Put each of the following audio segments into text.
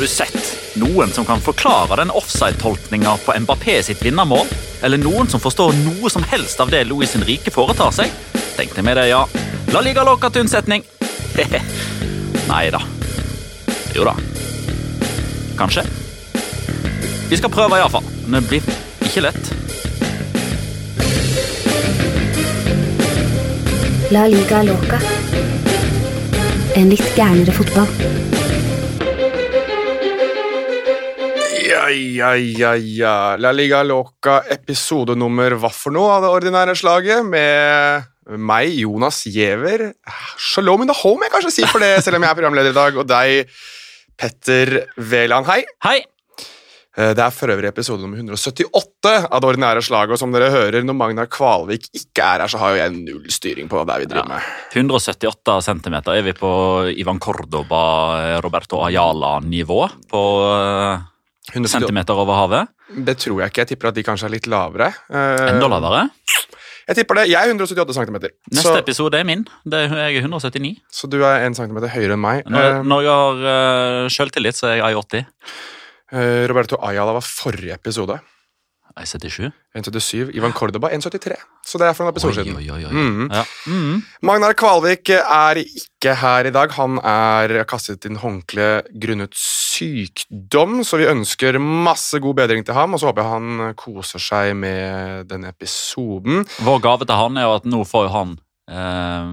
Har du sett noen som kan forklare den offside-tolkninga på Mbappé sitt vinnermål? Eller noen som forstår noe som helst av det Louis Henrique foretar seg? Tenkte med det, ja. La liga loka til unnsetning. Nei da. Jo da. Kanskje. Vi skal prøve iallfall. Men det blir ikke lett. La liga loca. En litt gærnere fotball. Ja, ai, ai, ai. La Liga Loca episode nummer hva for noe av det ordinære slaget, med meg, Jonas Giæver. Shalom in the home, jeg kanskje sier for det, selv om jeg er programleder i dag, og deg, Petter Wæland. Hei. Hei! Eh, Det er for øvrig episode nummer 178 av det ordinære slaget, og som dere hører, når Magnar Kvalvik ikke er her, så har jo jeg null styring på det vi driver med. 178 cm er vi på Ivan Cordoba, Roberto Ayala-nivå på eh, 178 centimeter over havet. Det tror jeg ikke. Jeg tipper at de kanskje er litt lavere. Eh, Enda lavere. Jeg tipper det. Jeg er 178 cm, Neste så, episode er min. Det er, jeg er 179. så du er 1 cm høyere enn meg. Når, Eh, når jeg har uh, sjøltillit, så er jeg 80. Uh, Roberto Ayala var forrige episode. 1,77. 1,77. Ivan Cordoba 1,73. Så det er for en episode siden. oi, oi. oi. Mm. Ja. Mm. Magnar Kvalvik er ikke her i dag. Han er kastet inn håndkle grunnet sykdom, så vi ønsker masse god bedring til ham, og så håper jeg han koser seg med denne episoden. Vår gave til han er jo at nå får han eh,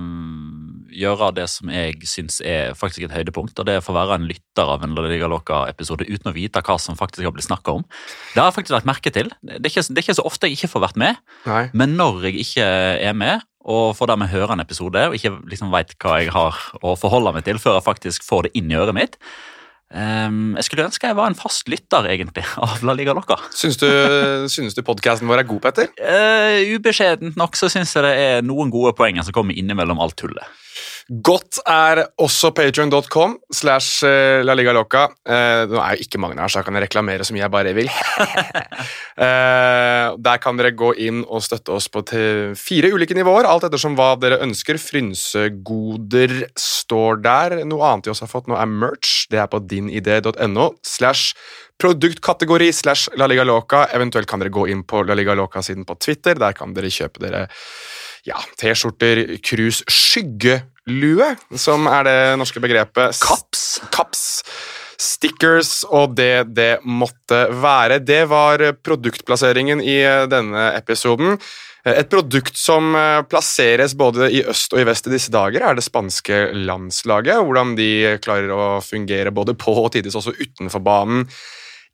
gjøre det som jeg syns er faktisk et høydepunkt, og det er for å være en lytter av en La Liga Loca-episode uten å vite hva som faktisk har blitt snakka om. Det har jeg faktisk lagt merke til. Det er, ikke, det er ikke så ofte jeg ikke får vært med, Nei. men når jeg ikke er med, og får dermed høre en episode, og ikke liksom veit hva jeg har å forholde meg til før jeg faktisk får det inn i øret mitt Um, Jeg skulle ønske jeg var en fast lytter, egentlig, av La Liga Loca. Syns du, synes du podkasten vår er god, Petter? Uh, ubeskjedent nok så syns jeg det er noen gode poenger som kommer innimellom alt tullet. Godt er også patreon.com slash eh, La Liga Loca. Eh, nå er jo ikke mange her, så jeg kan reklamere så mye jeg bare vil. Eh, der kan dere gå inn og støtte oss på fire ulike nivåer, alt ettersom hva dere ønsker. Frynsegoder står der. Noe annet vi også har fått nå, er merch. Det er på dinidé.no slash produktkategori slash La Liga Loca. Eventuelt kan dere gå inn på La Liga Loca-siden på Twitter. Der kan dere kjøpe dere ja, T-skjorter, krus, skyggelue, som er det norske begrepet. Kaps. Kaps. stickers og det det måtte være. Det var produktplasseringen i eh, denne episoden. Eh, Et produkt som eh, plasseres både i øst og i vest i disse dager, er det spanske landslaget. Hvordan de klarer å fungere både på og tidvis også utenfor banen.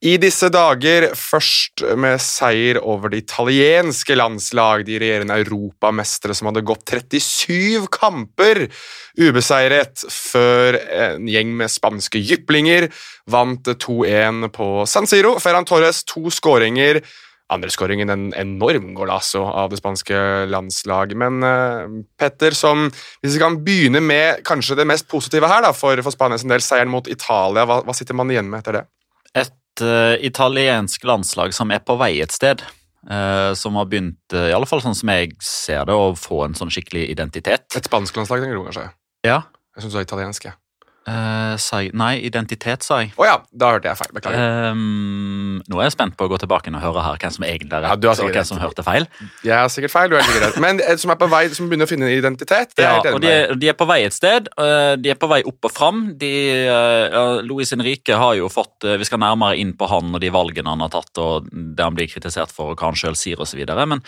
I disse dager først med seier over det italienske landslag, de regjerende europamestere som hadde gått 37 kamper ubeseiret før en gjeng med spanske jyplinger vant 2-1 på San Siro. Ferran Torres to skåringer. Andreskåringen en enorm golasso av det spanske landslaget. Men uh, Petter, som, hvis vi kan begynne med kanskje det mest positive her da, for, for Spanias del, seieren mot Italia, hva, hva sitter man igjen med etter det? Et eh, italiensk landslag som er på vei et sted. Uh, som har begynt, uh, i alle fall sånn som jeg ser det, å få en sånn skikkelig identitet. Et spansk landslag, tenker du kanskje? Ja. Jeg syns du er italiensk. jeg. Eh, sa jeg, nei, identitet, sa jeg. Å ja, da hørte jeg feil. Beklager. Um, nå er jeg spent på å gå tilbake og høre her hvem som egentlig er rett, Ja, og hvem som hørte feil. Jeg har sikkert feil, du er sikkert rett. Men som er på vei, som begynner å finne identitet, det Ja, er helt enig de med. de er på vei et sted. eh, De er på vei opp og fram. De, eh, ja, Louis Henrique har jo fått eh, Vi skal nærmere inn på han og de valgene han har tatt, og det han blir kritisert for, og hva han sjøl sier osv. Men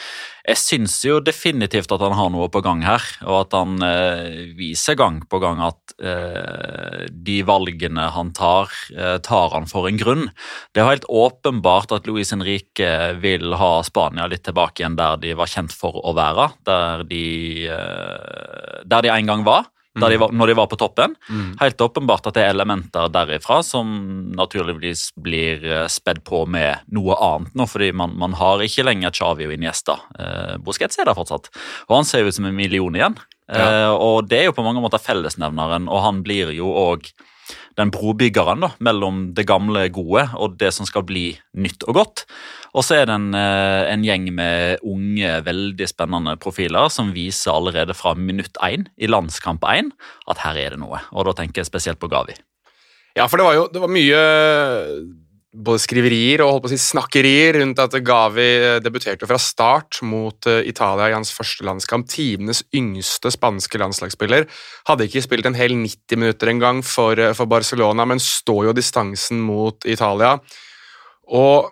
jeg syns jo definitivt at han har noe på gang her, og at han eh, viser gang på gang at eh, de valgene han tar, eh, tar han for en grunn. Det er helt åpenbart at Luis Henrique vil ha Spania litt tilbake igjen der de var kjent for å være. Der de, eh, der de en gang var. De var, når de var på toppen. Helt åpenbart at det er elementer derifra som naturligvis blir eh, spedd på med noe annet nå, fordi man, man har ikke lenger Chavi og Iniesta. Eh, Busquets er der fortsatt, og han ser ut som en million igjen. Eh, og det er jo på mange måter fellesnevneren, og han blir jo òg den brobyggeren da, mellom det gamle gode og det som skal bli nytt og godt. Og så er det en, eh, en gjeng med unge, veldig spennende profiler som viser allerede fra minutt én i landskamp én at her er det noe. Og da tenker jeg spesielt på Gavi. Ja, for det var jo det var mye både skriverier og holdt på å si snakkerier rundt at Gavi eh, debuterte fra start mot eh, Italia i hans første landskamp. Tidenes yngste spanske landslagsspiller. Hadde ikke spilt en hel 90 minutter engang for, eh, for Barcelona, men står jo distansen mot Italia. Og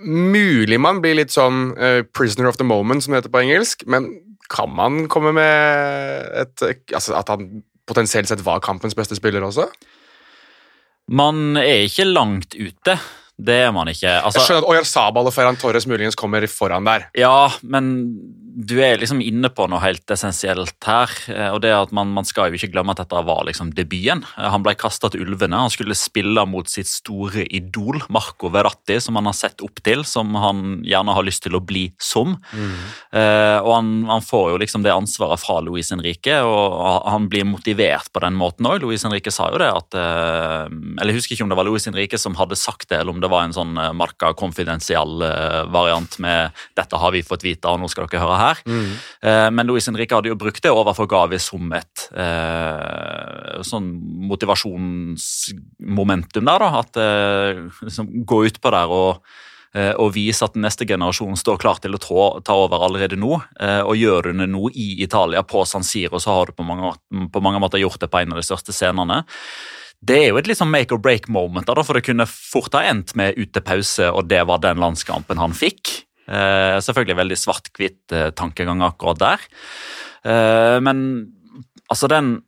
mulig man blir litt sånn uh, 'prisoner of the moment', som det heter på engelsk, men kan man komme med et altså At han potensielt sett var kampens beste spiller også? Man er ikke langt ute. Det er man ikke. Jeg Altså, skjønner at Oyarzabal og Ferran Torres muligens kommer foran der. Ja, men du er liksom inne på noe helt essensielt her. eh, og det er at Man, man skal jo ikke glemme at dette var liksom debuten. Eh, Han ble kasta til ulvene. Han skulle spille mot sitt store idol, Marco Verratti, som han har sett opp til, som han gjerne har lyst til å bli som. Eh, og han, han får jo liksom det ansvaret fra Luis Henrique, og han blir motivert på den måten òg. Luis Henrique sa jo det at eh, Eller jeg husker ikke om det var Luis Henrique som hadde sagt det, eller om det var en sånn eh, marka konfidensial variant med 'dette har vi fått vite, og nå skal dere høre her'. Mm. men Luis Henrique hadde jo brukt det overfor Gavi som et eh, sånn motivasjonsmomentum der, da. At eh, liksom, gå utpå der og eh, og vise at neste generasjon står klar til å ta, ta over allerede nå. eh, Og gjør du det nå i Italia, på San Siro, så har du på mange, på mange måter gjort det på en av de største scenene. Det er jo et liksom make or break moment, da, for det kunne fort ha endt med utepause, og det var den landskampen han fikk. Eh, selvfølgelig veldig svart-hvitt eh, tankegang akkurat der. Eh, men altså, den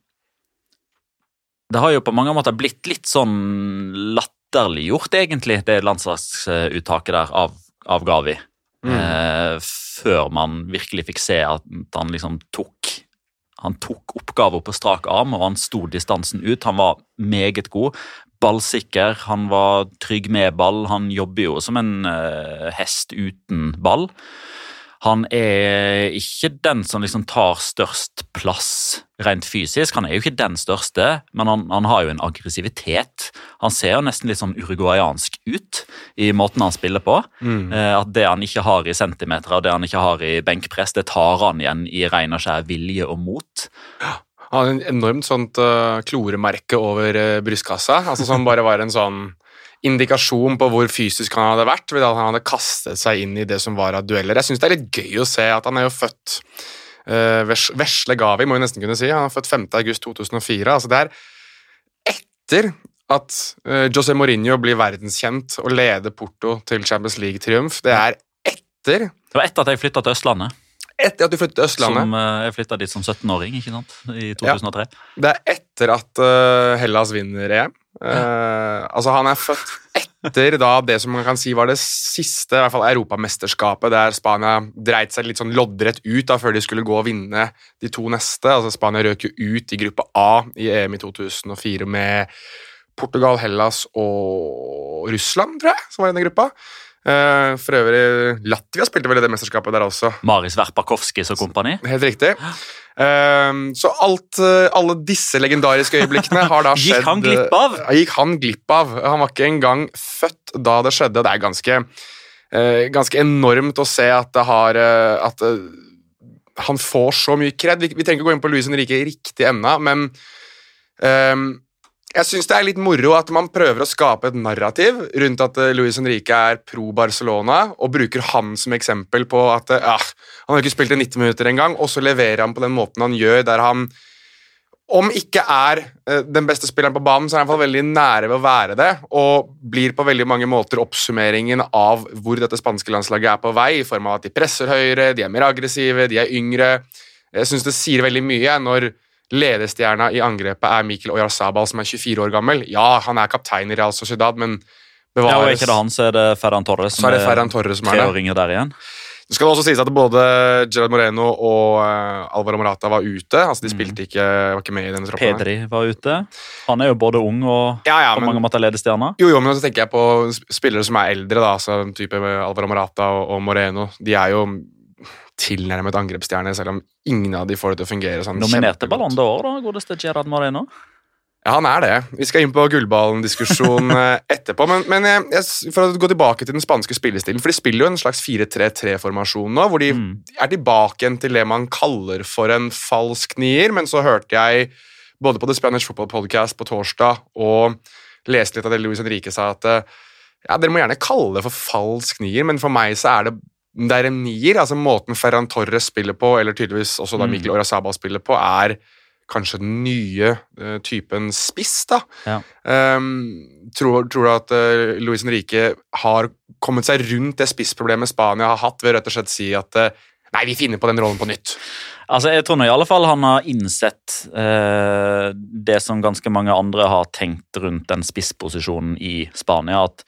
Det har jo på mange måter blitt litt sånn latterliggjort, egentlig, det landslagsuttaket der av, av Gavi. Eh, før man virkelig fikk se at han liksom tok han tok oppgaver på strak arm, og han sto distansen ut. Han var meget god. Ballsikker, han var trygg med ball. Han jobber jo som en uh, hest uten ball. Han er ikke den som liksom tar størst plass rent fysisk. Han er jo ikke den største, men han, han har jo en aggressivitet. Han ser jo nesten litt sånn uruguayansk ut i måten han spiller på. Eh, at det han ikke har i centimeter og det han ikke har i benkpress, det tar han igjen i ren og skjær vilje og mot. Han hadde en enormt sånt uh, kloremerke over uh, brystkassa, altså som bare var en sånn indikasjon på hvor fysisk han hadde vært, ved at han hadde kastet seg inn i det som var av dueller. Jeg syns det er litt gøy å se at han er jo født uh, Vesle Gavi, må vi nesten kunne si. Han er født 5. august 2004. altså det er etter at uh, José Mourinho blir verdenskjent og leder Porto til Champions League-triumf, det er etter Det var etter at jeg flytta til Østlandet. Etter at du flyttet til Østlandet. Som, eh, jeg flytta dit som 17-åring ikke sant? i 2003. Det er etter at eh, Hellas vinner EM. Eh, altså, han er født etter da det som man kan si var det siste i hvert fall europamesterskapet, der Spania dreit seg litt sånn loddrett ut da, før de skulle gå og vinne de to neste. Altså, Spania røk jo ut i gruppe A i EM i 2004 med Portugal, Hellas og Russland, tror jeg, som var i denne gruppa. Eh, for øvrig, Latvia spilte vel i det mesterskapet der også. Maris Verpakovskis og kompani. Helt riktig. Ehm, så alt, eh, alle disse legendariske øyeblikkene har da skjedd Gikk han glipp av? Gikk han glipp av. Han var ikke engang født da det skjedde. Det er ganske, ganske enormt å se at det har At han får så mye kred. Vi, vi trenger ikke gå inn på Louis Henrique riktig ennå, men ehm, jeg syns det er litt moro at man prøver å skape et narrativ rundt at eh, Luis Henrique er pro Barcelona, og bruker han som eksempel på at eh, ah, han har ikke spilt i 90 minutter engang, og så leverer han på den måten han gjør, der han om ikke er eh, den beste spilleren på banen, så er han i hvert fall veldig nære ved å være det, og blir på veldig mange måter oppsummeringen av hvor dette spanske landslaget er på vei, i form av at de presser høyere, de er mer aggressive, de er yngre. Jeg syns det sier veldig mye når ledestjerna i angrepet er Mikkel Oyarzabal, som er 24 år gammel. Ja, han er kaptein i Real Sociedad, men bevares Ja, og ikke det han, så er det Ferran Torres Så er det Ferran Torres som er treåringer der igjen. Det skal også sies at både Gerard Moreno og eh, Alvaro Morata var ute. altså De spilte ikke, var ikke med i denne troppen. Pedri var ute. Han er jo både ung og Ja, ja, på men- mange måter ledestjerne. Jo, jo, men så tenker jeg på spillere som er eldre, da, altså type Alvaro Morata og, og Moreno. De er jo tilnærmet angrepsstjerner, selv om ingen av de får det til å fungere sånn Nominerte. Ballon d'Or, da, godeste Gerard Moreno. Ja, han er det. Vi skal inn på gullballen-diskusjon eh, etterpå. Men, men jeg, jeg, for å gå tilbake til den spanske spillestilen, for de spiller jo en slags 4-3-3-formasjon nå, hvor de Mm. er tilbake igjen til det man kaller for en falsk nier, men så hørte jeg både på The Spanish Football Podcast på torsdag og leste litt av det Luis Henrique sa, at eh, ja, dere må gjerne kalle det for falsk nier, men for meg så er det det er en nier, altså måten Ferran Torres spiller på, eller tydeligvis også da Mm. Mikkel Orazabal spiller på, er kanskje den nye uh, typen spiss, da. Ja. Um, tror, tror du at uh, Luis Henrique har kommet seg rundt det spissproblemet Spania har hatt, ved rett og slett si at uh, nei, vi finner på den rollen på nytt? Altså, Jeg tror nå i alle fall han har innsett uh, det som ganske mange andre har tenkt rundt den spissposisjonen i Spania. At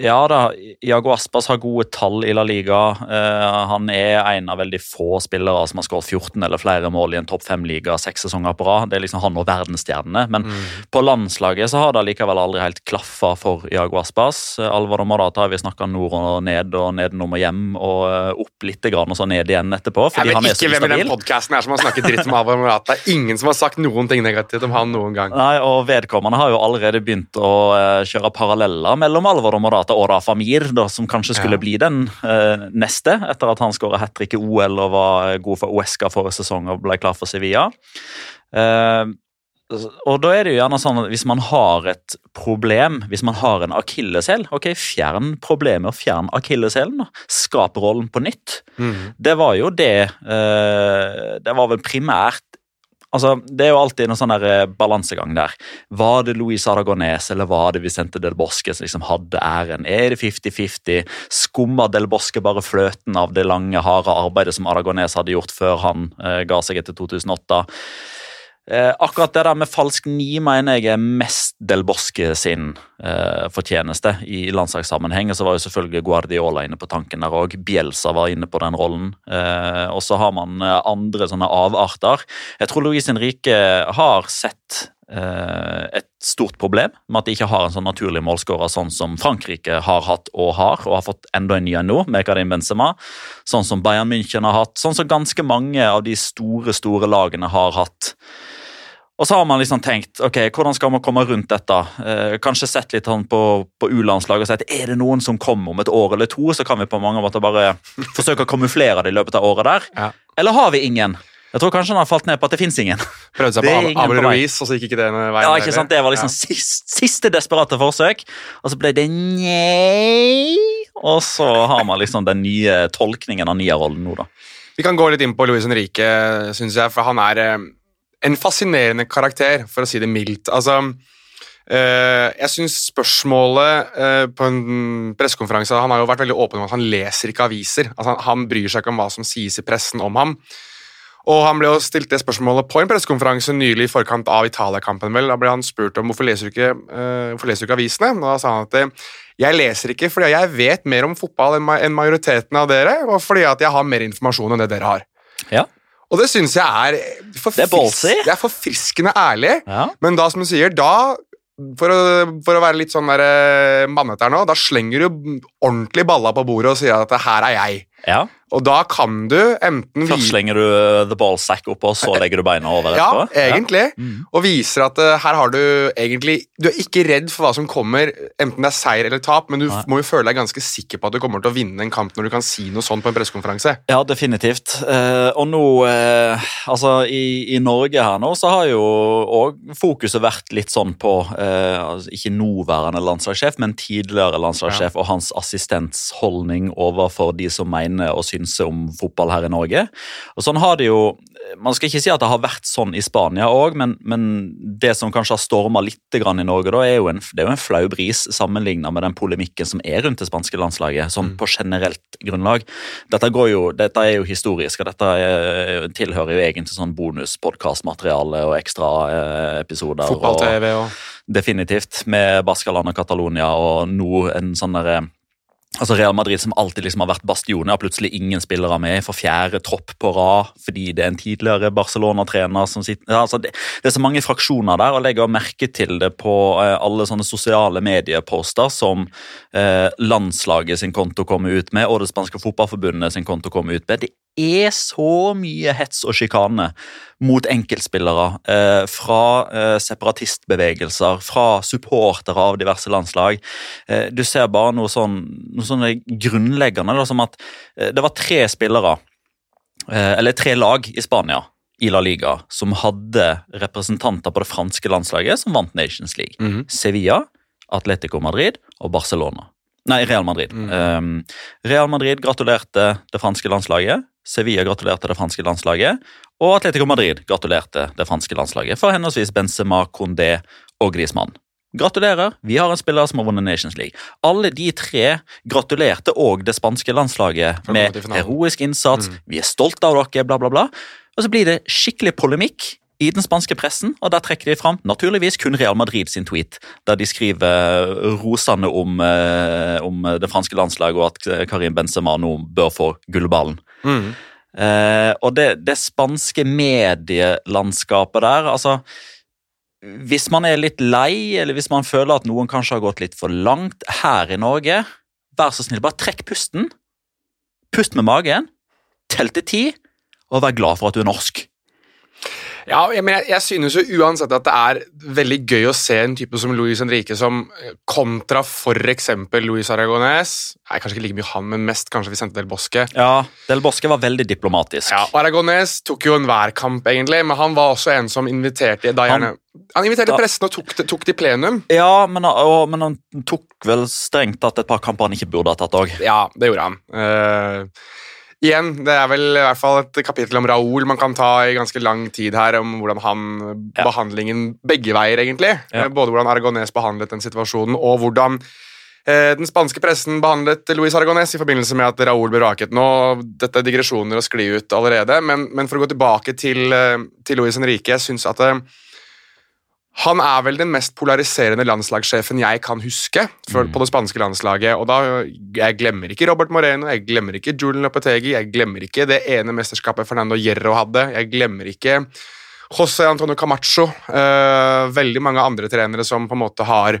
ja da, Iago Aspas har gode tall i La Liga. Uh, han er en av veldig få spillere som har skåret 14 eller flere mål i en topp fem-liga seks sesonger på rad. Det er liksom han og verdensstjernene. Men på landslaget så har det likevel aldri helt klaffa for Iago Aspas. Alvor Alvaro Morata har vi snakka nord og ned og nedenom og hjem og uh, opp litt grann og så ned igjen etterpå. Jeg fordi han vet er så ikke hvem i den podkasten som har snakket dritt om Alvaro Morata. Ingen som har sagt noen ting negativt om han noen gang. Nei, og Vedkommende har jo allerede begynt å eh, kjøre paralleller mellom Alvaro Morata og Rafa Mir, da, som kanskje skulle Ja. bli den eh, neste, etter at han skåra hat trick i OL og var god for Uesca forrige sesong og ble klar for Sevilla. Eh, og da er det jo gjerne sånn at Hvis man har et problem, hvis man har en akilleshæl, ok, fjern problemet og fjern akilleshælen. Skap rollen på nytt. Mm. Det var jo det eh, Det var vel primært Altså, Det er jo alltid en sånn der eh, balansegang der. Var det Luis Aragones eller var det Vicente Del Bosque som liksom hadde æren? Er det 50-50? Skumma Del Bosque bare fløten av det lange, harde arbeidet som Aragones hadde gjort før han eh, ga seg etter 2008? Eh, akkurat det der med falsk ni mener jeg er mest Del Bosque sin eh, fortjeneste i landslagssammenheng. Og så var jo selvfølgelig Guardiola inne på tanken der òg. Bielsa var inne på den rollen. Eh, og så har man eh, andre sånne avarter. Jeg tror Luis Henrique har sett eh, et stort problem med at de ikke har en sånn naturlig målskårer sånn som Frankrike har hatt og har, og har fått enda en ny en nå, med Karim Benzema. Sånn som Bayern München har hatt, sånn som ganske mange av de store, store lagene har hatt. Og så har man liksom tenkt ok, hvordan skal man komme rundt dette? Eh, kanskje sett litt sånn på, på U-landslaget og sett er det noen som kommer om et år eller to, så kan vi på mange måter bare forsøke å kamuflere det i løpet av året der. Ja. Eller har vi ingen? Jeg tror kanskje han har falt ned på at det fins ingen. Prøvde seg på Abel. Ruiz, og så gikk ikke det veien. Ja, ikke sant? Det var liksom Ja. sist, siste desperate forsøk, og så ble det nei. Og så har man liksom den nye tolkningen av Nia-rollen nå, da. Vi kan gå litt inn på Luis Henrique, syns jeg, for han er eh, en fascinerende karakter, for å si det mildt. Altså, Eh, jeg syns spørsmålet eh, på en pressekonferanse Han har jo vært veldig åpen om at han leser ikke aviser. Altså, han, bryr seg ikke om hva som sies i pressen om ham. Og Han ble jo stilt det spørsmålet på en pressekonferanse nylig i forkant av Italia-kampen. vel. Da ble han spurt om hvorfor leser du ikke, eh, hvorfor leser du ikke avisene. Og Da sa han at jeg leser ikke fordi jeg vet mer om fotball enn majoriteten av dere, og fordi at jeg har mer informasjon enn det dere har. Ja. Og det syns jeg er, forfris- Det er det er forfriskende ærlig. Ja. Men da, som du sier, da for å, for å være litt sånn der, eh, mannete her nå, da slenger du ordentlig balla på bordet og sier at her er jeg. ja. Og da kan du enten Først slenger du uh, the ball sack opp, og så legger du beina over etterpå? Ja, egentlig. egentlig. Mm. Og viser at uh, her har du egentlig Du er ikke redd for hva som kommer, enten det er seier eller tap, men du Nei. må jo føle deg ganske sikker på at du kommer til å vinne en kamp når du kan si noe sånt på en pressekonferanse. Ja, definitivt. Uh, og nå uh, Altså, i, i Norge her nå så har jo òg fokuset vært litt sånn på eh, altså, Ikke nåværende landslagssjef, men tidligere landslagssjef og hans assistents holdning overfor de som mener og synser om fotball her i Norge. Og sånn har det jo Man skal ikke si at det har vært sånn i Spania òg, men, men det som kanskje har storma litt grann i Norge, da, er jo en, det er jo en flau bris sammenligna med den polemikken som er rundt det spanske landslaget, sånn på generelt grunnlag. Dette, går jo, dette er jo historisk, og dette er, tilhører jo egentlig sånn bonuspodkastmateriale og ekstra eh, episoder. Fotball-TV og Definitivt, med Baskaland og Catalonia og nå en sånn derre Altså Real Madrid som alltid liksom har vært bastionen, har plutselig ingen spillere med for fjerde tropp på rad fordi det er en tidligere Barcelona-trener som sitter altså det, det er så mange fraksjoner der, og legger merke til det på eh, alle sånne sosiale medieposter som eh, landslaget sin konto kommer ut med, og det spanske fotballforbundet sin konto kommer ut med. Det er så mye hets og sjikane mot enkeltspillere eh, fra eh, separatistbevegelser, fra supportere av diverse landslag. Eh, du ser bare noe sånn noe sånne grunnleggende, da, som at eh, det var tre spillere, eh, eller tre lag i Spania i La Liga som hadde representanter på det franske landslaget som vant Nations League. Mhm. Sevilla, Atletico Madrid og Barcelona. Nei, Real Madrid. Um, Real Madrid gratulerte det franske landslaget. Sevilla gratulerte det franske landslaget. Og Atletico Madrid gratulerte det franske landslaget for henholdsvis Benzema, Condé og Griezmann. Gratulerer, vi har en spiller som har vunnet Nations League. Alle de tre gratulerte òg det spanske landslaget med heroisk innsats. Vi er stolte av dere, bla, bla, bla. Og så blir det skikkelig polemikk i den spanske pressen, og der trekker de fram naturligvis kun Real Madrid sin tweet, der de skriver rosende om, eh, om det franske landslaget og at Karim Benzema nå bør få gullballen. Mm. Eh, og det, det spanske medielandskapet der, altså Hvis man er litt lei, eller hvis man føler at noen kanskje har gått litt for langt her i Norge, vær så snill, bare trekk pusten. Pust med magen, tell til ti, og vær glad for at du er norsk. Ja, jeg, men jeg, jeg synes jo uansett at det er veldig gøy å se en type som Luis Henrique som eh, kontra eksempel Luis Aragones Nei, kanskje ikke like mye han, men mest kanskje vi sendte del Bosque. Ja, Del Bosque var veldig diplomatisk. Ja, og Aragones tok jo enhver kamp, egentlig, men han var også en som inviterte da gjerne, han inviterte Da- pressen og tok, tok det i plenum. Ja, men, og, men han tok vel strengt tatt et par kamper han ikke burde ha tatt òg. Ja, det gjorde han. Eh, igjen, det er vel i hvert fall et kapittel om Raúl man kan ta i ganske lang tid her, om hvordan han Ja. Behandlingen begge veier, egentlig. Ja. Eh, Både hvordan Aragones behandlet den situasjonen, og hvordan eh, den spanske pressen behandlet Luis Aragones i forbindelse med at Raúl ble raket Nå, dette er digresjoner og skli ut allerede, men, men for å gå tilbake til, eh, til Luis Henrique, jeg syns at eh, han er vel den mest polariserende landslagssjefen jeg kan huske for, på det spanske landslaget. og da, Jeg glemmer ikke Robert Moreno, jeg glemmer ikke Julen Lopetegi, jeg glemmer ikke det ene mesterskapet Fernando Hierro hadde, jeg glemmer ikke José Antonio Camacho. Uh, veldig mange andre trenere som på en måte har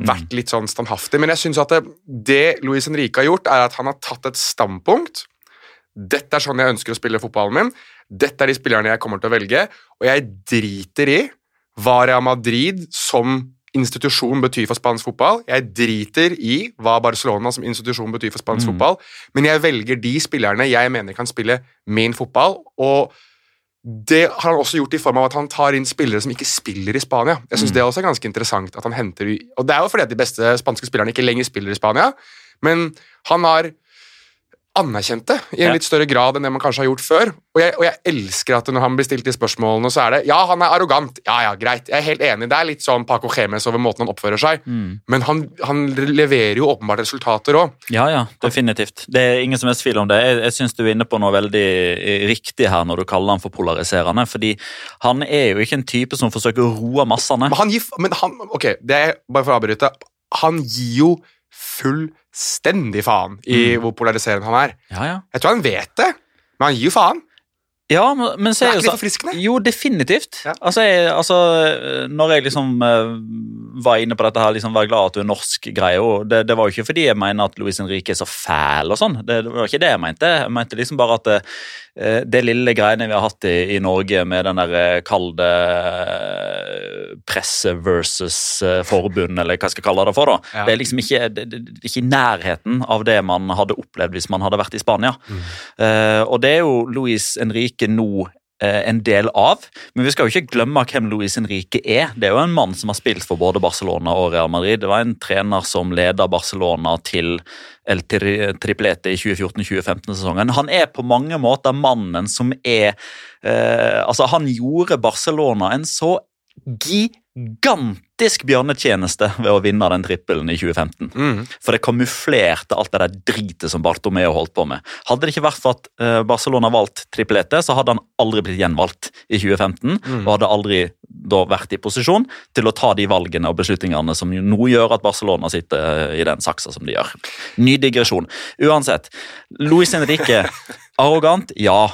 vært litt sånn standhaftig. Men jeg synes at det, det Luis Henrique har gjort, er at han har tatt et standpunkt. Dette er sånn jeg ønsker å spille fotballen min. Dette er de spillerne jeg kommer til å velge, og jeg driter i hva Real Madrid som institusjon betyr for spansk fotball. Jeg driter i hva Barcelona som institusjon betyr for spansk fotball, men jeg velger de spillerne jeg mener kan spille min fotball. og det har han også gjort i form av at han tar inn spillere som ikke spiller i Spania. Jeg synes det er også ganske interessant at han henter Og det er jo fordi at de beste spanske spillerne ikke lenger spiller i Spania, men han har anerkjente i en litt større grad enn det man kanskje har gjort før. Og jeg, og jeg elsker at når han blir stilt de spørsmålene, så er det Ja, han er arrogant. Ja, ja, greit. Jeg er helt enig. Det er litt sånn Paco Chemes over måten han oppfører seg. Mm. Men han, han leverer jo åpenbart resultater òg. Ja, ja, definitivt. Det er ingen som helst tvil om det. Jeg, jeg syns du er inne på noe veldig eh, riktig her når du kaller han for polariserende. fordi han er jo ikke en type som forsøker å roe massene. Men han gir Men han Ok, det er bare for å avbryte. Han gir jo fullstendig faen i Mm. hvor polariserende han er. Ja, ja. Jeg tror han vet det, men han gir jo faen. Ja, men, så Det er er ikke litt så- forfriskende? Jo, definitivt. Ja. Altså, jeg, altså, når jeg liksom eh, var inne på dette her, liksom være glad at du er norsk-greia det, det var jo ikke fordi jeg mener at Louis Henrique er så fæl og sånn. Det, det var ikke det jeg mente. Jeg mente liksom bare at det, eh, lille greiene vi har hatt i, i Norge med den der eh, kalde eh, presse versus forbund, eller hva jeg skal kalle det for, da. Ja. Det er liksom ikke, det, det, det ikke i nærheten av det man hadde opplevd hvis man hadde vært i Spania. Eh, og det er jo Luis Henrique nå en del av, men vi skal jo ikke glemme hvem Luis Henrique er. Det er jo en mann som har spilt for både Barcelona og Real Madrid. Det var en trener som leda Barcelona til El Triplete i 2014-2015-sesongen. Han er på mange måter mannen som er eh, Altså, han gjorde Barcelona en så gigantisk bjørnetjeneste ved å vinne den trippelen i 2015. Mm. For det kamuflerte alt det der dritet som Bartomeo holdt på med. Hadde det ikke vært for at eh, Barcelona valgt trippelete, så hadde han aldri blitt gjenvalgt i 2015. Mm. Og hadde aldri da vært i posisjon til å ta de valgene og beslutningene som nå gjør at Barcelona sitter i den saksa som de gjør. Ny digresjon. Uansett. Luis Henrique, arrogant? Ja.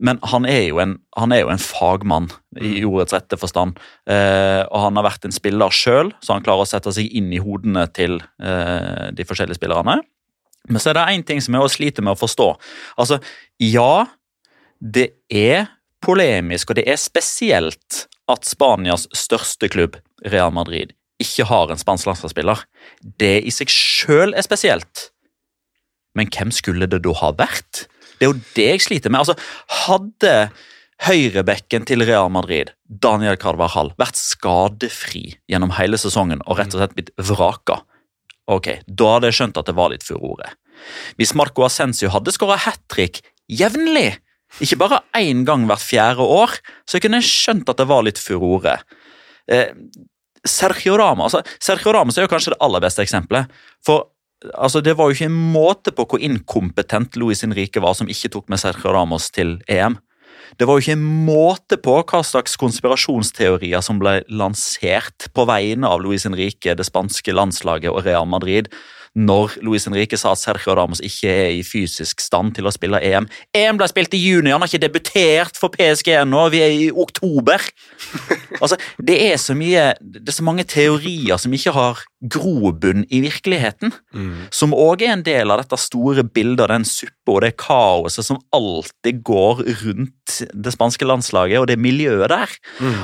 Men han er jo en, han er jo en fagmann i ordets rette forstand. Eh, og han har vært en spiller sjøl, så han klarer å sette seg inn i hodene til eh, de forskjellige spillerne. Men så er det én ting som jeg også sliter med å forstå. Altså, ja, det er polemisk, og det er spesielt at Spanias største klubb, Real Madrid, ikke har en spansk landslagsspiller. Det i seg sjøl er spesielt. Men hvem skulle det da ha vært? Det er jo det jeg sliter med. Altså, hadde høyrebekken til Real Madrid, Daniel Carvajal, vært skadefri gjennom hele sesongen og rett og slett blitt vraka, ok, da hadde jeg skjønt at det var litt furore. Hvis Marco Ascencio hadde skåra hat trick jevnlig, ikke bare én gang hvert fjerde år, så kunne jeg skjønt at det var litt furore. Eh, Sergio Ramos altså, Sergio Ramos er jo kanskje det aller beste eksempelet. For altså, det var jo ikke en måte på hvor inkompetent Luis Henrique var som ikke tok med Sergio Ramos til EM. Det var jo ikke en måte på hva slags konspirasjonsteorier som ble lansert på vegne av Luis Henrique, det spanske landslaget og Real Madrid når Luis Henrique sa at Sergio Ramos ikke er i fysisk stand til å spille EM. EM ble spilt i juni, han har ikke debutert for PSG ennå, vi er i oktober. Altså, det er så mye Det er så mange teorier som ikke har grobunn i virkeligheten. Som òg er en del av dette store bildet av den suppa og det kaoset som alltid går rundt det spanske landslaget og det miljøet der.